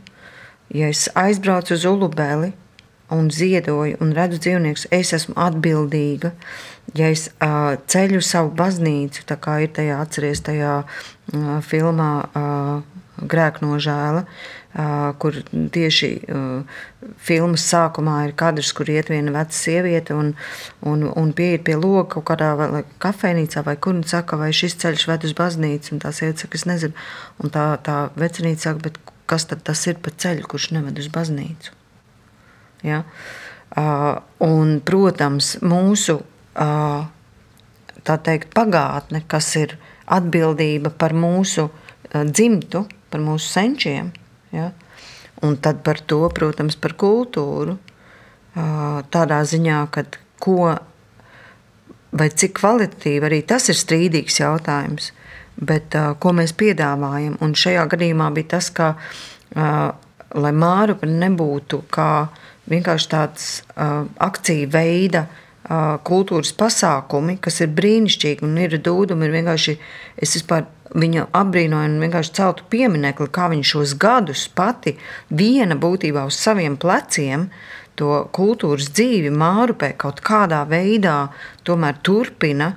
Ja es aizbraucu uz Ulubeli, un ziedoju un redzu dzīvniekus, es esmu atbildīga. Ja es uh, ceļu savu baznīcu, tā kā ir tajā atceries tajā uh, filmā uh, Grēknožēla, uh, kur tieši uh, filmas sākumā ir kadrs, kur iet viena veca sieviete un, un, un pieiet pie loga kaut kādā vai, kafejnīcā vai kur un saka, vai šis ceļš ved uz baznīcu, un tā sieviete saka, es nezinu. Un tā, tā vecinīca saka, bet kas tad tas ir pa ceļu, kurš neved uz baznīcu? Ja? Un, protams, mūsu teikt, pagātne, kas ir atbildība par mūsu dzimtu, par mūsu senčiem. Ja? Un tad par to, protams, par kultūru. Tādā ziņā, ka ko vai cik kvalitatīvi arī tas ir strīdīgs jautājums. Bet, uh, ko mēs piedāvājam? Un šajā gadījumā bija tas, ka, uh, lai mārupe nebūtu kā vienkārši tāds uh, akciju veida uh, kultūras pasākumi, kas ir brīnišķīgi un ir dūdumi, ir vienkārši, es vispār viņu apbrīnoju un vienkārši celtu pieminekli, kā viņš šos gadus pati viena būtībā uz saviem pleciem to kultūras dzīvi Mārupē kaut kādā veidā tomēr turpina.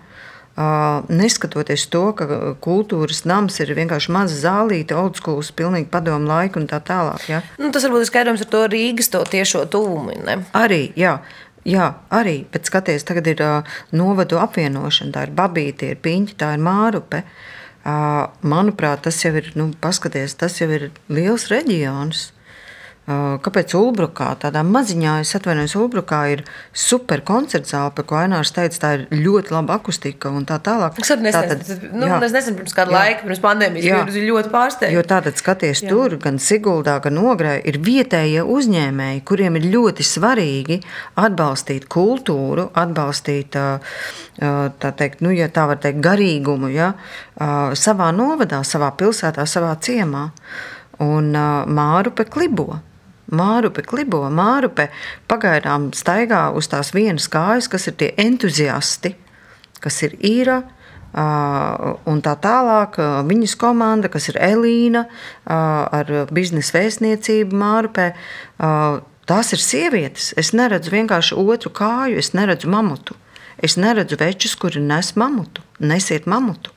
Neskatoties to, ka kultūras nams ir vienkārši maza zālīte, old school, pilnīgi padomu laiku un tā tālāk. Ja? Nu, tas varbūt ir skaidrojums ar to Rīgas to tiešo tuvumu. Ne? Arī, jā. Jā, arī, bet skaties, tagad ir uh, novadu apvienošana, tā ir babīte, ir piņķa, tā ir mārupe. Uh, manuprāt, tas jau ir, nu, paskaties, tas jau ir liels reģions. Kāpēc Ulbrukā, tādā maziņā, es atvainojos, Ulbrukā ir super koncerta zāle, ko Ainārs teica, tā ir ļoti laba akustika un tā tālāk. Es tātad, nu, es nesen pirms kāda jā, laika, pirms pandēmijas, jā, biju ļoti pārsteigts. Jo tātad skaties jā. tur, gan Siguldā, gan Ogrē, ir vietējie uzņēmēji, kuriem ir ļoti svarīgi atbalstīt kultūru, atbalstīt, tā teikt, nu, ja tā var teikt, garīgumu, ja, savā novadā, savā pilsētā, savā ciemā. Un Mārupe klibo. Mārupe klibo, Mārupe pagaidām staigā uz tās vienas kājas, kas ir tie entuziasti, kas ir īra. Un tā tālāk, viņas komanda, kas ir Elīna, ar biznesa vēstniecību Mārupē, tās ir sievietes. Es neredzu vienkārši otru kāju, es neredzu mamutu. Es neredzu večus, kuri nes mamutu, nesiet mamutu.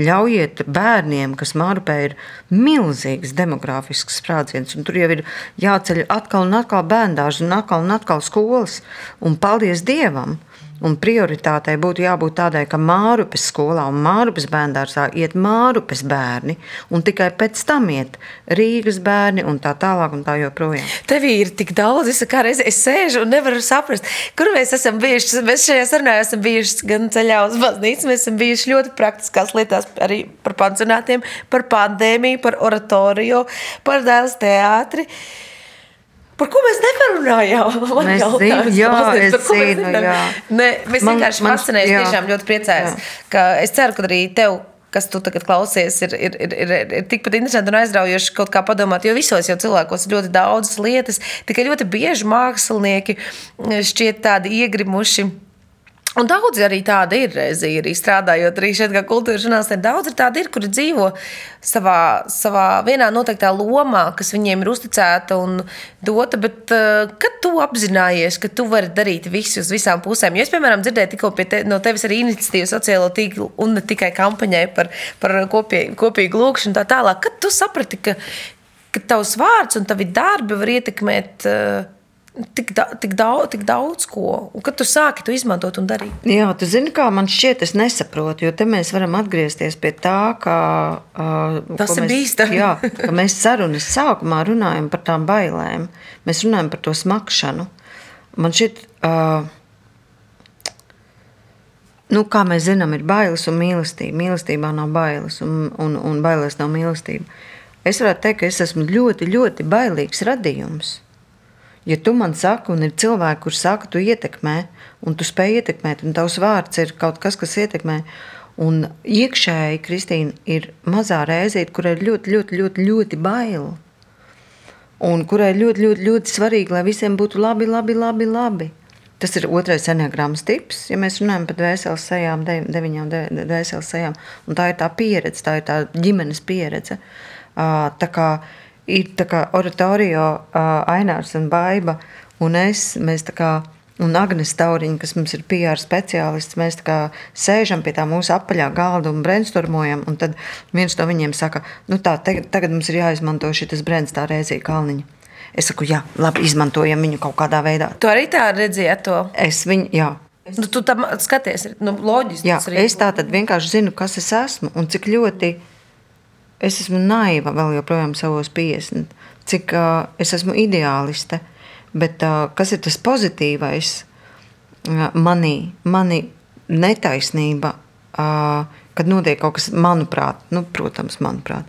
Ļaujiet bērniem, kas Mārupē ir milzīgs demogrāfisks sprādziens, un tur jau ir jāceļ atkal un atkal bērndārs un atkal un atkal skolas. Un paldies Dievam! Un prioritātei būtu jābūt tādai, ka Mārupes skolā un Mārupes bērngārzā iet Mārupes bērni, un tikai pēc tam iet Rīgas bērni un tā tālāk. Un tā joprojām. Tev ir tik daudz, es, reizi, es sēžu un nevaru saprast, kur mēs esam bijuši. Mēs šajā sarunā esam bijuši gan ceļā uz baznīcu, mēs esam bijuši ļoti praktiskās lietās, arī par pansionātiem, par pandēmiju, par oratoriju, par dēls teātri. Par ko mēs neparunājām? Mēs zinām, jā, es zinu, jā. Ne, mēs man, vienkārši fascinējamies, tiešām ļoti priecājamies, ka es ceru, ka arī tev kas tu tagad klausies, ir, ir, ir, ir, ir tikpat interesanti un aizraujoši kaut kā padomāt. Jo visos jau cilvēkos ir ļoti daudzas lietas, tikai ļoti bieži mākslinieki šķiet tādi iegrimuši Un daudz arī tāda ir, arī strādājot arī šeit, kā kultūras žurnālistē. Daudz ir tādi, ir, kuri dzīvo savā, savā vienā noteiktā lomā, kas viņiem ir uzticēta un dota. Bet, uh, kad tu apzinājies, ka tu vari darīt visu uz visām pusēm, jo es, piemēram, dzirdēju tikko te, no tevis arī iniciatīvu sociālo tīklu un ne tikai kampaņai par, par kopie, kopīgu lūkšanu tā tālāk. Kad tu saprati, ka, ka tavs vārds un tavi darbi var ietekmēt. Uh, tik, da, tik, daudz, tik daudz ko. Un kad tu sāki to izmantot un darīt? Jā, tu zini, kā man šķiet, es nesaprotu. Jo te mēs varam atgriezties pie tā, ka uh, tas ir bīstami. jā, ka mēs sarunas sākumā runājam par tām bailēm. Mēs runājam par to smakšanu. Man šķiet, uh, nu, kā mēs zinām, ir bailes un mīlestība. Mīlestībā nav bailes, un, un, un bailēs nav mīlestība. Es varētu teikt, ka es esmu ļoti, ļoti bailīgs radījums. Ja tu man saki, un ir cilvēki, kuriem saka, tu ietekmē, un tu spēj ietekmēt, un tavs vārds ir kaut kas, kas ietekmē, un iekšēji Kristīna ir mazā reizīte, kurai ir ļoti, ļoti, ļoti, ļoti baila. Un kurai ir ļoti, ļoti, ļoti svarīgi, lai visiem būtu labi, labi, labi. labi. Tas ir otrais enneagrammas tips, ja mēs runājam par dvēseles sejām, de, deviņām dvēseles sejām. Un tā ir tā pieredze, tā ir tā ģimenes pieredze. Tā kā ir tā kā oratorio uh, Ainārs un Baiba un es, mēs tā kā, un Agnes Tauriņa, kas mums ir PR speciālists, mēs tā kā sēžam pie tā mūsu apaļā galda un brainstormojam, un tad viens no viņiem saka, nu tā, tagad, tagad mums ir jāizmanto šitas brends tā reizī kalniņa. Es saku, jā, labi, izmantojam viņu kaut kādā veidā. Tu arī tā redzēji to? Es viņu, jā. Nu, tu tam skaties, nu, loģiski. Jā, es tā tad vienkārši zinu, kas es esmu un cik ļoti es esmu naiva vēl joprojām savos 50, cik uh, es esmu ideāliste. bet uh, kas ir tas pozitīvais uh, manī, manī netaisnība, uh, kad notiek kaut kas, manuprāt, nu, protams, manuprāt,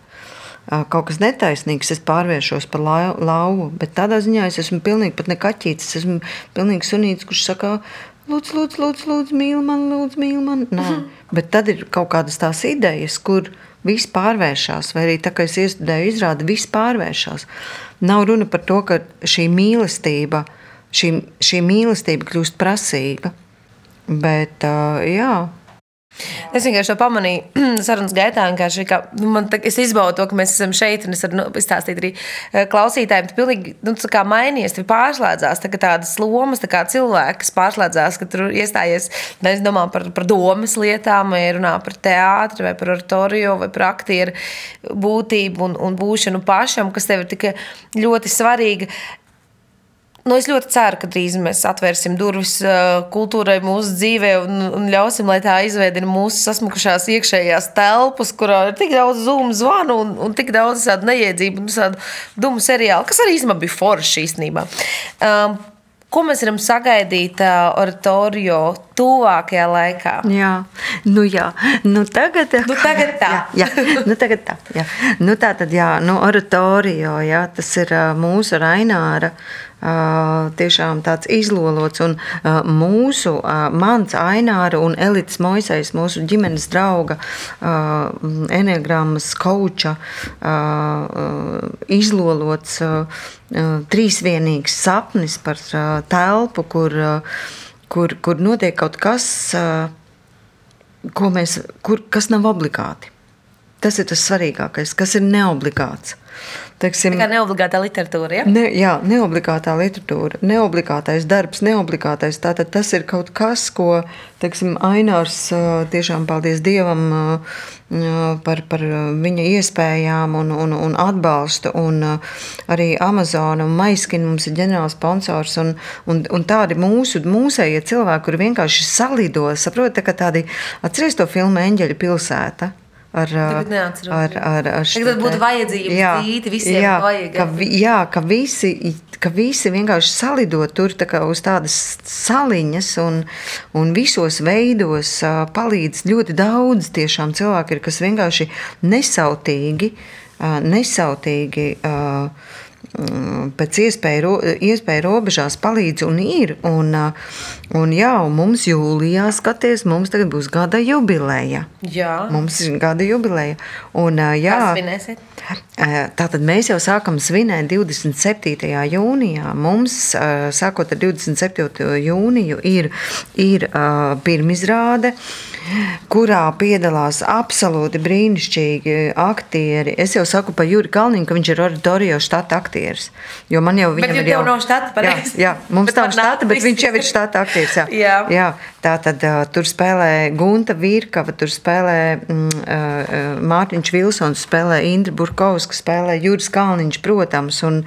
uh, kaut kas netaisnīgs, es pārvēršos par lau, lauvu, bet tādā ziņā es esmu pilnīgi pat ne kaķītis, es esmu pilnīgi sunīts, kurš saka, lūdzu, lūdzu, lūdzu, lūdzu mīl man, lūdzu, mīl man. Nē. Bet tad ir kaut kādas tās idejas, kur viss pārvēršas, vai arī tā kā es iestudēju izrādi, viss pārvēršas. Nav runa par to, ka šī mīlestība, šī, šī mīlestība kļūst prasīga, bet jā, Es vienkārši to pamanīju sarunas gaitā. Ka, nu, man, tā, es izbaudu to, ka mēs esam šeit, un es varu nu, izstāstīt arī eh, klausītājiem. Tas pilnīgi nu, tā mainījies, tur pārslēdzās tā, tādas lomas, tā kā cilvēki, kas pārslēdzās, ka tur iestājies, es domāju par, par domas lietām, vai runā par teātri, vai par oratorio, vai par aktieru būtību un, un būšanu pašam, kas tev ir tik ļoti svarīga. Nu, es ļoti ceru, ka drīz mēs atvērsim durvis kultūrai mūsu dzīvē un, un ļausim, lai tā izveidina mūsu sasmukušās iekšējās telpas, kurā ir tik daudz zūmu zvanu un, un tik daudz tādu neiedzību un tādu dumu seriālu, kas arī īstenībā bija forši īstenībā. Um, Ko mēs varam sagaidīt uh, oratorio tuvākajā laikā? Jā, nu jā, nu tagad, nu tagad tā. Jā, jā, nu tagad tā. Jā. Nu tā tad jā, nu oratorio, jā, tas ir uh, mūsu Raināra tiešām tāds izlolots. Un mūsu, mans Aināra un Elites Moisais, mūsu ģimenes drauga, enegrammas kauča, izlolots trīsvienīgs sapnis par telpu, kur, kur, kur notiek kaut kas, mēs, kur, kas nav obligāti. Tas ir tas svarīgākais, kas ir neobligāts. Teiksim, tā kā neobligātā literatūra. Ja? Ne, jā, neobligātā literatūra, neobligātais darbs, neobligātais. Tātad tas ir kaut kas, ko teiksim, Ainārs tiešām paldies Dievam par, par viņa iespējām un, un, un atbalstu. Un arī Amazon un Maiskina mums ir ģenerāls sponsors. Un, un, un tādi mūsu, mūsējie cilvēki, kuri vienkārši salido, saprotat, tā, tādi atceries to filmu Eņģeļa pilsēta ar, ar, ar, ar šo, Tad būtu vajadzība jā, tīti, visiem jā, vajag. Ka, jā, ka visi, ka visi vienkārši salido tur tā uz tādas saliņas un, un visos veidos palīdz ļoti daudz tiešām cilvēki, ir, kas vienkārši nesautīgi, nesautīgi uh, pēc iespēja, iespēja robežās palīdz un ir. Un, uh, un, jā, un mums jūlijā, skaties, mums tagad būs gada jubileja. Jā. Mums ir gada jubileja. Un, uh, jā, Kā svinēsiet? Tātad mēs jau sākam svinēt 27. jūnijā. Mums, sākot ar 27. jūniju, ir, ir pirmizrāde. Kurā piedalās absolūti brīnišķīgi aktieri. Es jau saku par Juri Kalniņu, ka viņš ir oratorio štata aktieris. Jo man jau viņam bet ir jau nav štata, pareizi. Jā, jā, mums nav štata, bet viņš jau ir štata aktieris. Jā. jā. jā tā tad uh, tur spēlē Gunta Virkava, tur spēlē mm, Mārtiņš Vilsons, spēlē Indra Burkovska, spēlē Juris Kalniņš, protams. Un,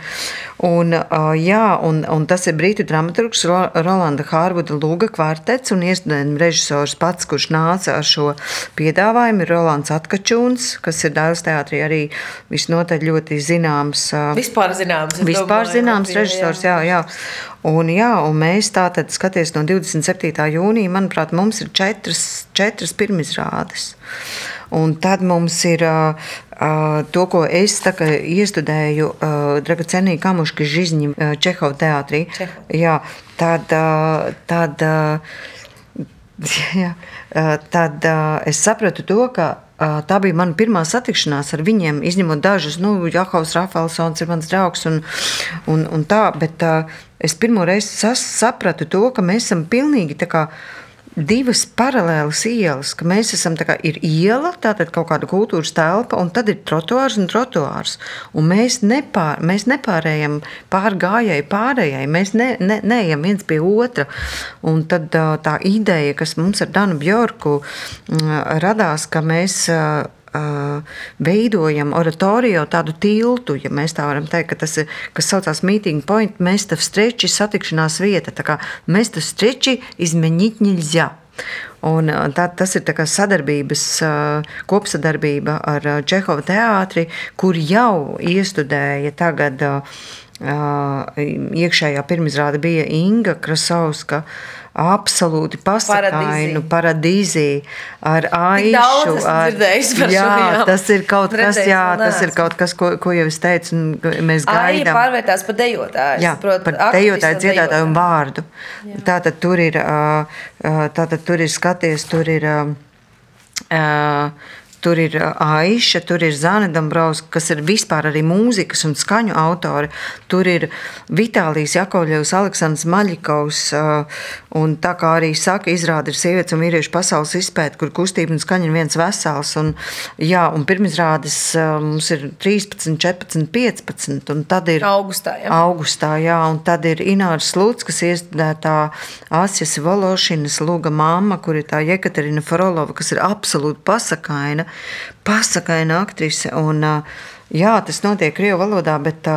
un, jā, un, un tas ir brītu dramaturgs Rolanda Hārvuda Lūga kvartets un iestudējuma režisors pats, kurš nāca ar šo piedāvājumu, ir Rolands Atkačūns, kas ir Dāvidas teātrī arī visnotaļ ļoti zināms. Vispār zināms. Vispār domāju, zināms režisors, jā, jā. Un, jā, un mēs tātad skaties no 27. jūnija, manuprāt, mums ir četras, četras pirmizrādes. Un tad mums ir to, ko es iestudēju uh, Dragocenī Kamuška Žizņa uh, Čehova teātrī. Čehov. Jā, tad, uh, tad uh, Jā, tad es sapratu to, ka tā bija mana pirmā satikšanās ar viņiem, izņemot dažus, nu, Jakovs Rafalsons ir mans draugs un, un, un tā, bet es pirmo reizi sapratu to, ka mēs esam pilnīgi tā kā divas paralēlas ielas, ka mēs esam tā kā ir iela, tātad kaut kāda kultūras telpa, un tad ir trotuārs un trotuārs. Un mēs, nepār, mēs nepārējām pār gājēji pārējai, mēs ne, ne, neejam viens pie otra. Un tad tā ideja, kas mums ar Danu Bjorku radās, ka mēs veidojam oratorio tādu tiltu, ja mēs tā varam teikt, ka tas ir, kas saucās meeting point, tā streči satikšanās vieta, tā kā tā streči izmeņīt ņiļzjā. Un tā, tas ir sadarbības, kopsadarbība ar Čehova teātri, kur jau iestudēja tagad iekšējā pirmizrāde bija Inga Krasauska. Absolūti pasakainu, paradīzī, ar aišu. Ar, jā, jā, tas ir kaut kas, jā, tas ir kaut kas, ko, ko jau es teicu, un mēs gaidām. Aija pārvērtās par dejotāju. Jā, prot, par dejotāju, dziedātāju un vārdu. Jā. Tātad tur ir, tātad tur ir skaties, tur ir. Uh, Tur ir Aisha, tur ir Zana Dombrovska, kas ir vispār arī mūzikas un skaņu autori. Tur ir Vitālijas Jakovļevs, Aleksandrs Maļikovs. Un tā kā arī saka, izrāda ir sievietes un vīriešu pasaules izpēta, kur kustība un skaņa ir viens vesels. Un, jā, un pirmizrādes mums ir 13, 14, 15. Un tad ir augustā, jā. augustā, jā, un tad ir Inārs Lūts, kas iestudētā Asjas Vološinas Lūga mamma, kur ir tā Jekaterina Farolova, kas ir absolūti pasakaina pasakaina aktrise. Un, jā, tas notiek Krievu valodā, bet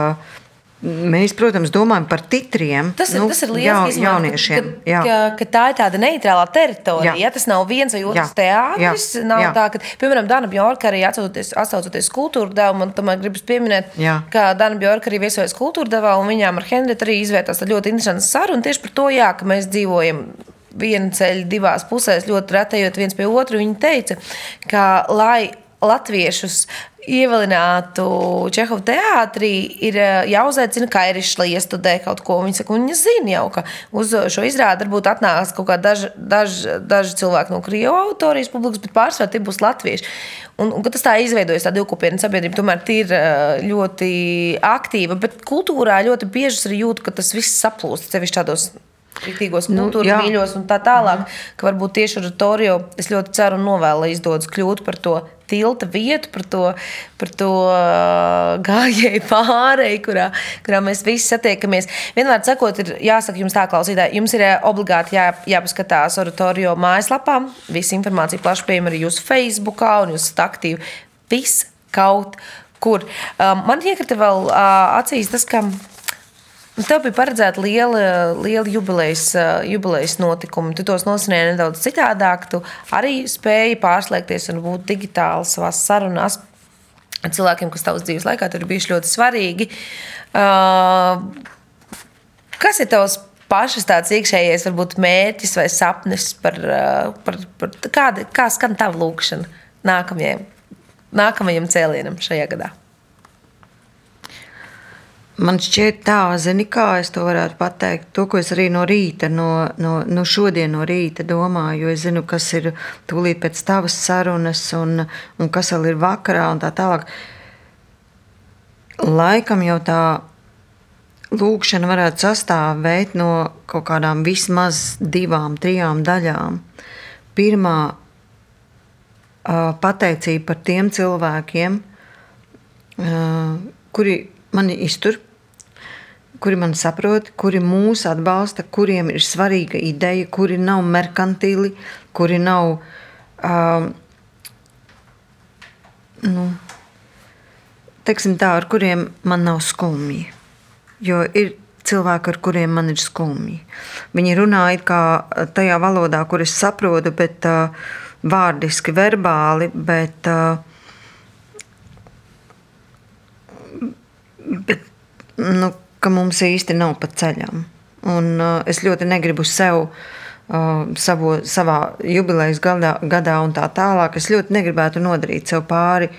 Mēs, protams, domājam par titriem. Tas ir, nu, tas ir liels ja, jauniešiem. Ka, ka, ka, ka tā ir tāda neitrālā teritorija. Jā. Ja tas nav viens vai otrs teātris, nav jā. tā, ka, piemēram, Dana Bjorka arī atsaucoties kultūra devu, man tomēr gribas pieminēt, jā. ka Dana Bjorka arī viesojas kultūra devā, un viņām ar Henrietu arī izvērtās ļoti interesants saruna tieši par to, jā, ka mēs dzīvojam viena ceļa divās pusēs, ļoti retējot viens pie otra. Viņa teica, ka lai latviešus ievilinātu Čehovu teātrī, ir eh, jāuzaicina Kairišs, lai iestudē kaut ko. Viņa saka, viņa zina jau, ka uz šo izrādi varbūt atnāks kaut kādi daži, daži, daži cilvēki no Krievu autorijas publikas, bet pārsvarā tie būs latvieši. Un, un tas tā izveidojas, tā divkopiena sabiedrība tomēr ir eh, ļoti aktīva, bet kultūrā ļoti bieži arī jūt, ka tas viss saplūst, sevišķi tādos Kritīgos kultūras nu, mīļos un tā tālāk, ka varbūt tieši ar Torio es ļoti ceru un novēlu, lai izdodas kļūt par to tilta vietu, par to, par to gājēju pārēju, kurā, kurā mēs visi satiekamies. Vienmēr sakot, ir jāsaka jums tā, klausītāji, jums ir obligāti jā, jāpaskatās oratorio mājaslapā. Visa informācija plaši pieejama arī jūsu Facebook, un jūs esat aktīvi. Viss kaut kur. Man iekrita vēl acīs tas, ka Nu, tev bija paredzēta liela, liela jubilejas, jubilejas notikuma. Tu tos nosināji nedaudz citādāk. Tu arī spēji pārslēgties un būt digitāli savā sarunās ar cilvēkiem, kas tavas dzīves laikā ir bijuši ļoti svarīgi. Kas ir tavs pašas tāds iekšējais varbūt, mērķis vai sapnis par, par, par kāda, kā skan tava lūkšana nākamajam, nākamajam cēlienam šajā gadā? Man šķiet, tā, zini, kā es to varētu pateikt. To, ko es arī no rīta, no, no, no šodien no rīta domāju, jo es zinu, kas ir tūlīt pēc tavas sarunas un, un kas vēl ir vakarā un tā tālāk. Laikam jau tā lūkšana varētu sastāvēt no kaut kādām vismaz divām, trijām daļām. Pirmā pateicība par tiem cilvēkiem, kuri mani iztur kuri man saprot, kuri mūs atbalsta, kuriem ir svarīga ideja, kuri nav merkantīli, kuri nav. Um, nu, teiksim tā, ar kuriem man nav skumji. Jo ir cilvēki, ar kuriem man ir skumji. Viņi runā tajā valodā, kur es saprotu, bet uh, vārdiski, verbāli, bet, uh, bet nu, ka mums īsti nav pa ceļam. Un, uh, es ļoti negribu sev uh, savo, savā jubilejas gadā, gadā un tā tālāk. Es ļoti negribētu nodarīt sev pāri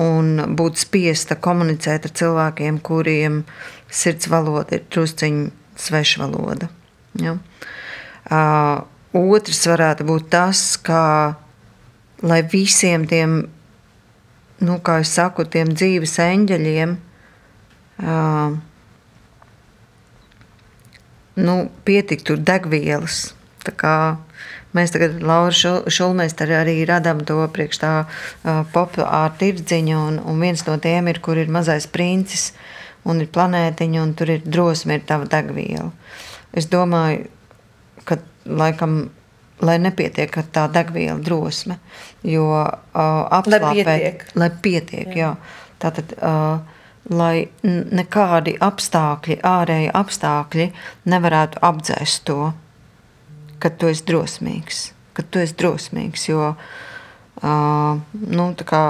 un būt spiesta komunicēt ar cilvēkiem, kuriem sirds valoda ir drusciņa sveša valoda. Ja? Uh, otrs varētu būt tas, ka lai visiem tiem, nu, kā es saku, tiem dzīves eņģeļiem, uh, nu, pietiktu degvielas. Mēs tagad Laura Šulmēsteri arī radām to priekš tā uh, populāra tirdziņa, un, un viens no tiem ir, kur ir mazais princis, un ir planētiņa, un tur ir drosme, ir tava degviela. Es domāju, ka laikam, lai nepietiek ar tā degviela drosme, jo uh, apslāpēt, lai pietiek, lai pietiek jā. jā. Tātad, uh, lai nekādi apstākļi, ārēji apstākļi nevarētu apdzēst to, ka tu esi drosmīgs. Ka tu esi drosmīgs jo uh, nu, kā,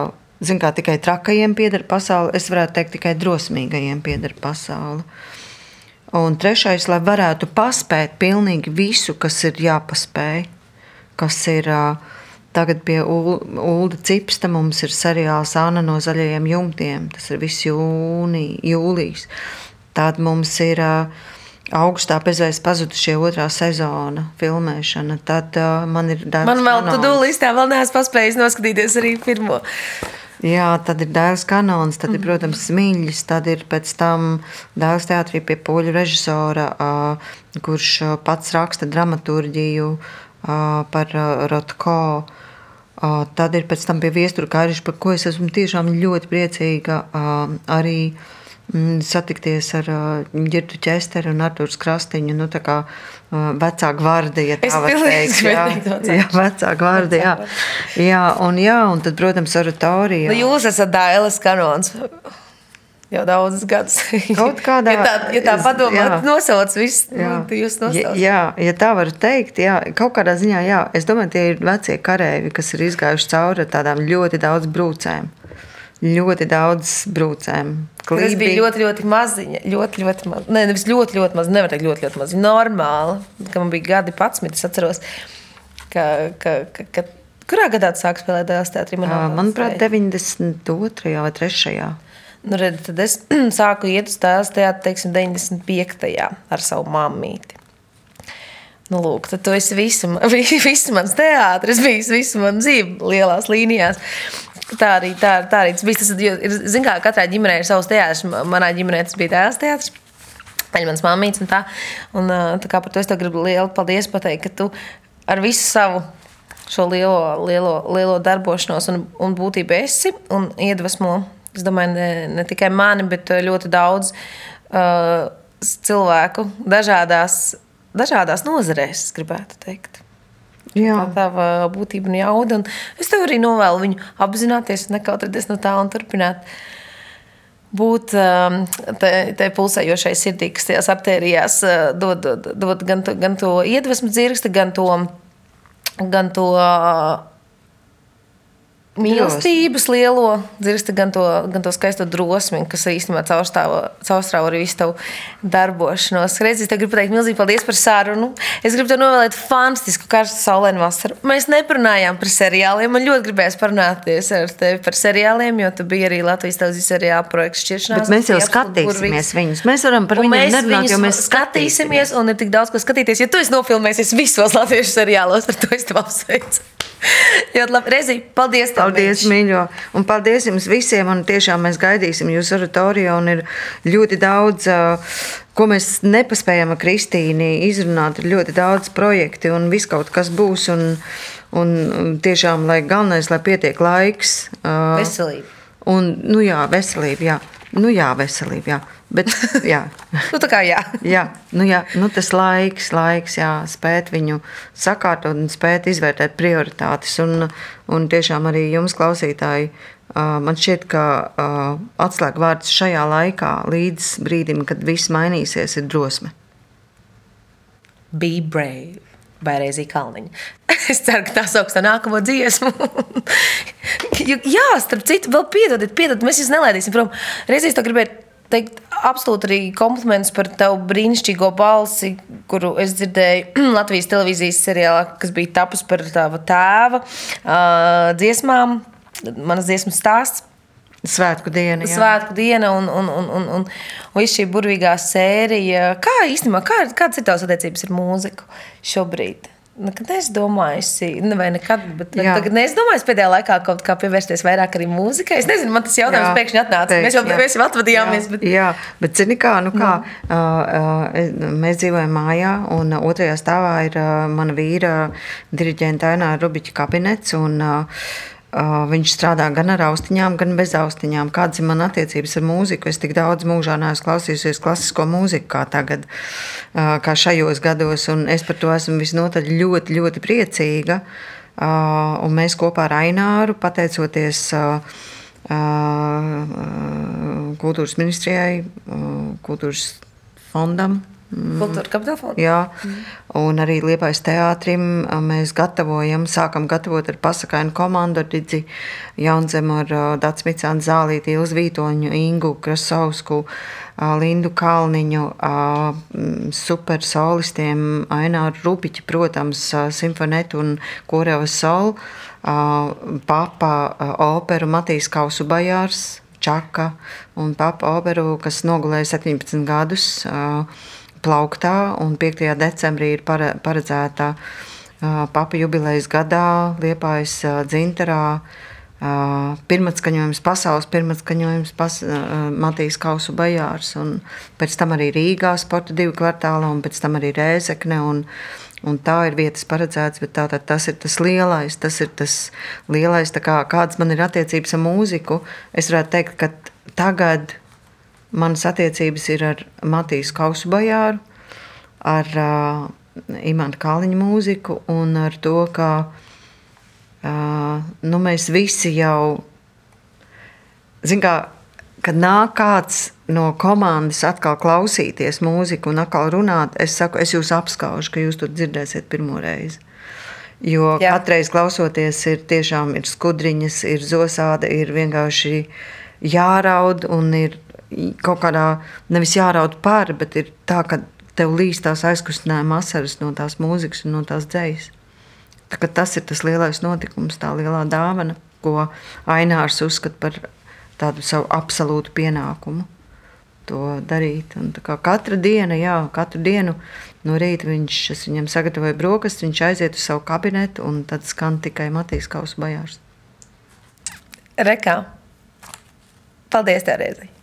Zin, kā tikai trakajiem pieder pasaule, es varētu teikt, tikai drosmīgajiem pieder pasaule. Un trešais, lai varētu paspēt pilnīgi visu, kas ir jāpaspēj, kas ir tagad pie Ulda Cipsta, mums ir seriāls Āna no zaļajiem jumtiem, tas ir viss jūnī, jūlijas. Tad mums ir augstā bezvēs pazudušie otrā sezona filmēšana. Tad uh, man ir daudz. Man vēl tu dūlīstā vēl neesmu paspējis noskatīties arī pirmo. Jā, tad ir dēls kanons, tad ir, mhm. protams, smīļs, tad ir pēc tam dēls teātrī pie poļu režisora, kurš pats raksta dramaturģiju par Rotko. Tad ir pēc tam pie viestura kāriša, par ko es esmu tiešām ļoti priecīga arī Mm, satikties ar Girtu Česteru un Artūru Krastiņu. Nu, tā kā vecā gvardija, tā var teikt. Jā, jā, vecā gvardija. Jā, jā, un, jā, un tad, protams, oratorija. Nu, jūs esat Dailas kanons. Jau daudzus gadus. Kaut kādā ja tā, ja tā padomā, nosauc visu. Nu, jūs nosauc. Jā, ja tā var teikt, jā, kaut kādā ziņā, jā. Es domāju, tie ir vecie karēvi, kas ir izgājuši cauri tādām ļoti daudz brūcēm ļoti daudz brūcēm. Klībi. Tas bija ļoti, ļoti maziņa. Ļoti, ļoti maz. Nē, nevis ļoti, ļoti maz. Nevar teikt, ļoti, ļoti maz. Normāli. Kad man bija gadi 11, es atceros, ka, ka, ka, ka kurā gadā tu sāki spēlēt dēls teātrī? Man Manuprāt, 92. vai 3. Nu, redz, tad es sāku iet uz tēlas teātri, teiksim, 95. ar savu mammīti. Nu, lūk, tad tu esi visu, visu mans teātris, bijis visu manu dzīvi lielās līnijās. Tā arī, tā, tā arī tas bija. Tas ir, zin, kā katrai ģimenei ir savs teātris. Manā ģimenē tas bija tēvs teātris. Mans māmīts un tā. Un, tā kā par to es tev gribu lielu paldies pateikt, ka tu ar visu savu šo lielo, lielo, lielo darbošanos un, un būtību esi un iedvesmo, es domāju, ne, ne tikai mani, bet ļoti daudz uh, cilvēku dažādās, dažādās nozarēs, gribētu teikt. Jā. Tā tava būtība un jauda. Un es tev arī novēlu viņu apzināties, nekautrēties no tā un turpināt būt um, tajā pulsējošai sirdī, kas tajās artērijās uh, dod, dod, dod gan, to, gan to iedvesmu dzirksti, gan to, gan to mīlestības lielo dzirsti, gan to, gan to skaisto drosmi, kas īstenībā caurstrāvo arī visu tavu darbošanos. Reiz es te gribu pateikt milzīgi paldies par sarunu. Es gribu tev novēlēt fantastisku karstu saulēnu vasaru. Mēs neparunājām par seriāliem. Man ļoti gribējās parunāties ar tevi par seriāliem, jo tu biji arī Latvijas televīzijas seriāla projekta šķiršanās. Bet mēs jau skatīsimies viņus. Mēs varam par viņiem nerunāt, jo mēs skatīsimies un ir tik daudz, ko skatīties. Ja tu esi nofilmējies visos latviešu seriālos, ar to es tev apsveicu. Ļoti labi. Rezi, paldies! Paldies, mīļo! Un paldies jums visiem! Un tiešām mēs gaidīsim jūsu oratorijā. Un ir ļoti daudz, ko mēs nepaspējam ar Kristīnu izrunāt. Ir ļoti daudz projekti un viss kaut kas būs. Un, un tiešām, lai galvenais, lai pietiek laiks. Veselība. Un, nu jā, veselība, jā. Nu jā, veselība, jā. Bet, jā. nu, tā kā jā. jā, nu, jā nu, tas laiks, laiks, jā, spēt viņu sakārtot un spēt izvērtēt prioritātes. Un, un tiešām arī jums, klausītāji, man šķiet, ka atslēgvārds šajā laikā, līdz brīdim, kad viss mainīsies, ir drosme. Be brave. Vai reizī kalniņa. Es ceru, ka tā sauc par nākamo dziesmu. Jā, starp citu, vēl piedodiet, piedodiet, mēs jūs nelaidīsim prom. Reizēs to gribētu teikt absolūti arī kompliments par tavu brīnišķīgo balsi, kuru es dzirdēju Latvijas televīzijas seriālā, kas bija tapus par tava tēva uh, dziesmām, manas dziesmas stāsts. Svētku diena. Jā. Svētku diena un, un, un, un, un, un viss šī burvīgā sērija. Kā īstenībā, kā, kādas ir tavas attiecības ar mūziku šobrīd? Nekad neesmu domājusi, ne, vai nekad, bet jā. tagad neesmu domājis pēdējā laikā kaut kā pievērsties vairāk arī mūzikai. Es nezinu, man tas jautājums jā, pēkšņi atnāca. Teikt, mēs jau, jā. mēs jau atvadījāmies. Jā, bet, jā, bet zini kā, nu kā, mm. uh, mēs dzīvojam mājā, un otrajā stāvā ir uh, mana vīra diriģenta Ainā Rubiķa kabinets. Un, Uh, viņš strādā gan ar austiņām, gan bez austiņām. Kādas ir manas attiecības ar mūziku? Es tik daudz mūžā neesmu klausījusies klasisko mūziku kā tagad, kā šajos gados, un es par to esmu visnotaļ ļoti, ļoti priecīga. Un mēs kopā ar Aināru, pateicoties kultūras ministrijai, kultūras fondam. Kultūra kapitāla. Jā, mm. un arī Liepais teātrim mēs gatavojam, sākam gatavot ar pasakainu komandu, ar Didzi Jaunzemu, ar Dats Micānu Zālīti, Ilz Vītoņu, Ingu Krasausku, Lindu Kalniņu, super solistiem, Aināru Rubiķi, protams, Simfonetu un Korevas Sol, Papa operu Matīs Kausu Bajārs, Čaka un Papa operu, kas nogulēja 17 gadus. Plauktā, un 5. decembrī ir paredzēta papa jubilejas gadā Liepājas dzinterā. Pirmatskaņojums, pasaules pirmatskaņojums, pas, Matīs Kausu Bajārs, un pēc tam arī Rīgā sporta divi kvartāli, un pēc tam arī Rēzekne, un, un tā ir vietas paredzēts, bet tātad tas ir tas lielais, tas ir tas lielais, tā kā kāds man ir attiecības ar mūziku, es varētu teikt, ka tagad Manas attiecības ir ar Matīs Kausbajāru, ar uh, Imantu Kāliņu mūziku un ar to, ka uh, nu, mēs visi jau, zin kā, kad nāk kāds no komandas atkal klausīties mūziku un atkal runāt, es saku, es jūs apskaužu, ka jūs to dzirdēsiet pirmo reizi. Jo Jā. katreiz klausoties, ir tiešām ir skudriņas, ir zosāde, ir vienkārši jāraud un ir kaut kādā nevis jāraud par, bet ir tā, ka tev līdz tās aizkustinājuma asaras no tās mūzikas un no tās dzējas. Tā, tas ir tas lielais notikums, tā lielā dāvana, ko Ainārs uzskata par tādu savu absolūtu pienākumu to darīt. Un katra diena, jā, katru dienu no rīta viņš viņam sagatavoja brokastis, viņš aiziet uz savu kabinetu un tad skan tikai Matīs Kausa bajārs. Rekā. Paldies, Terēzija!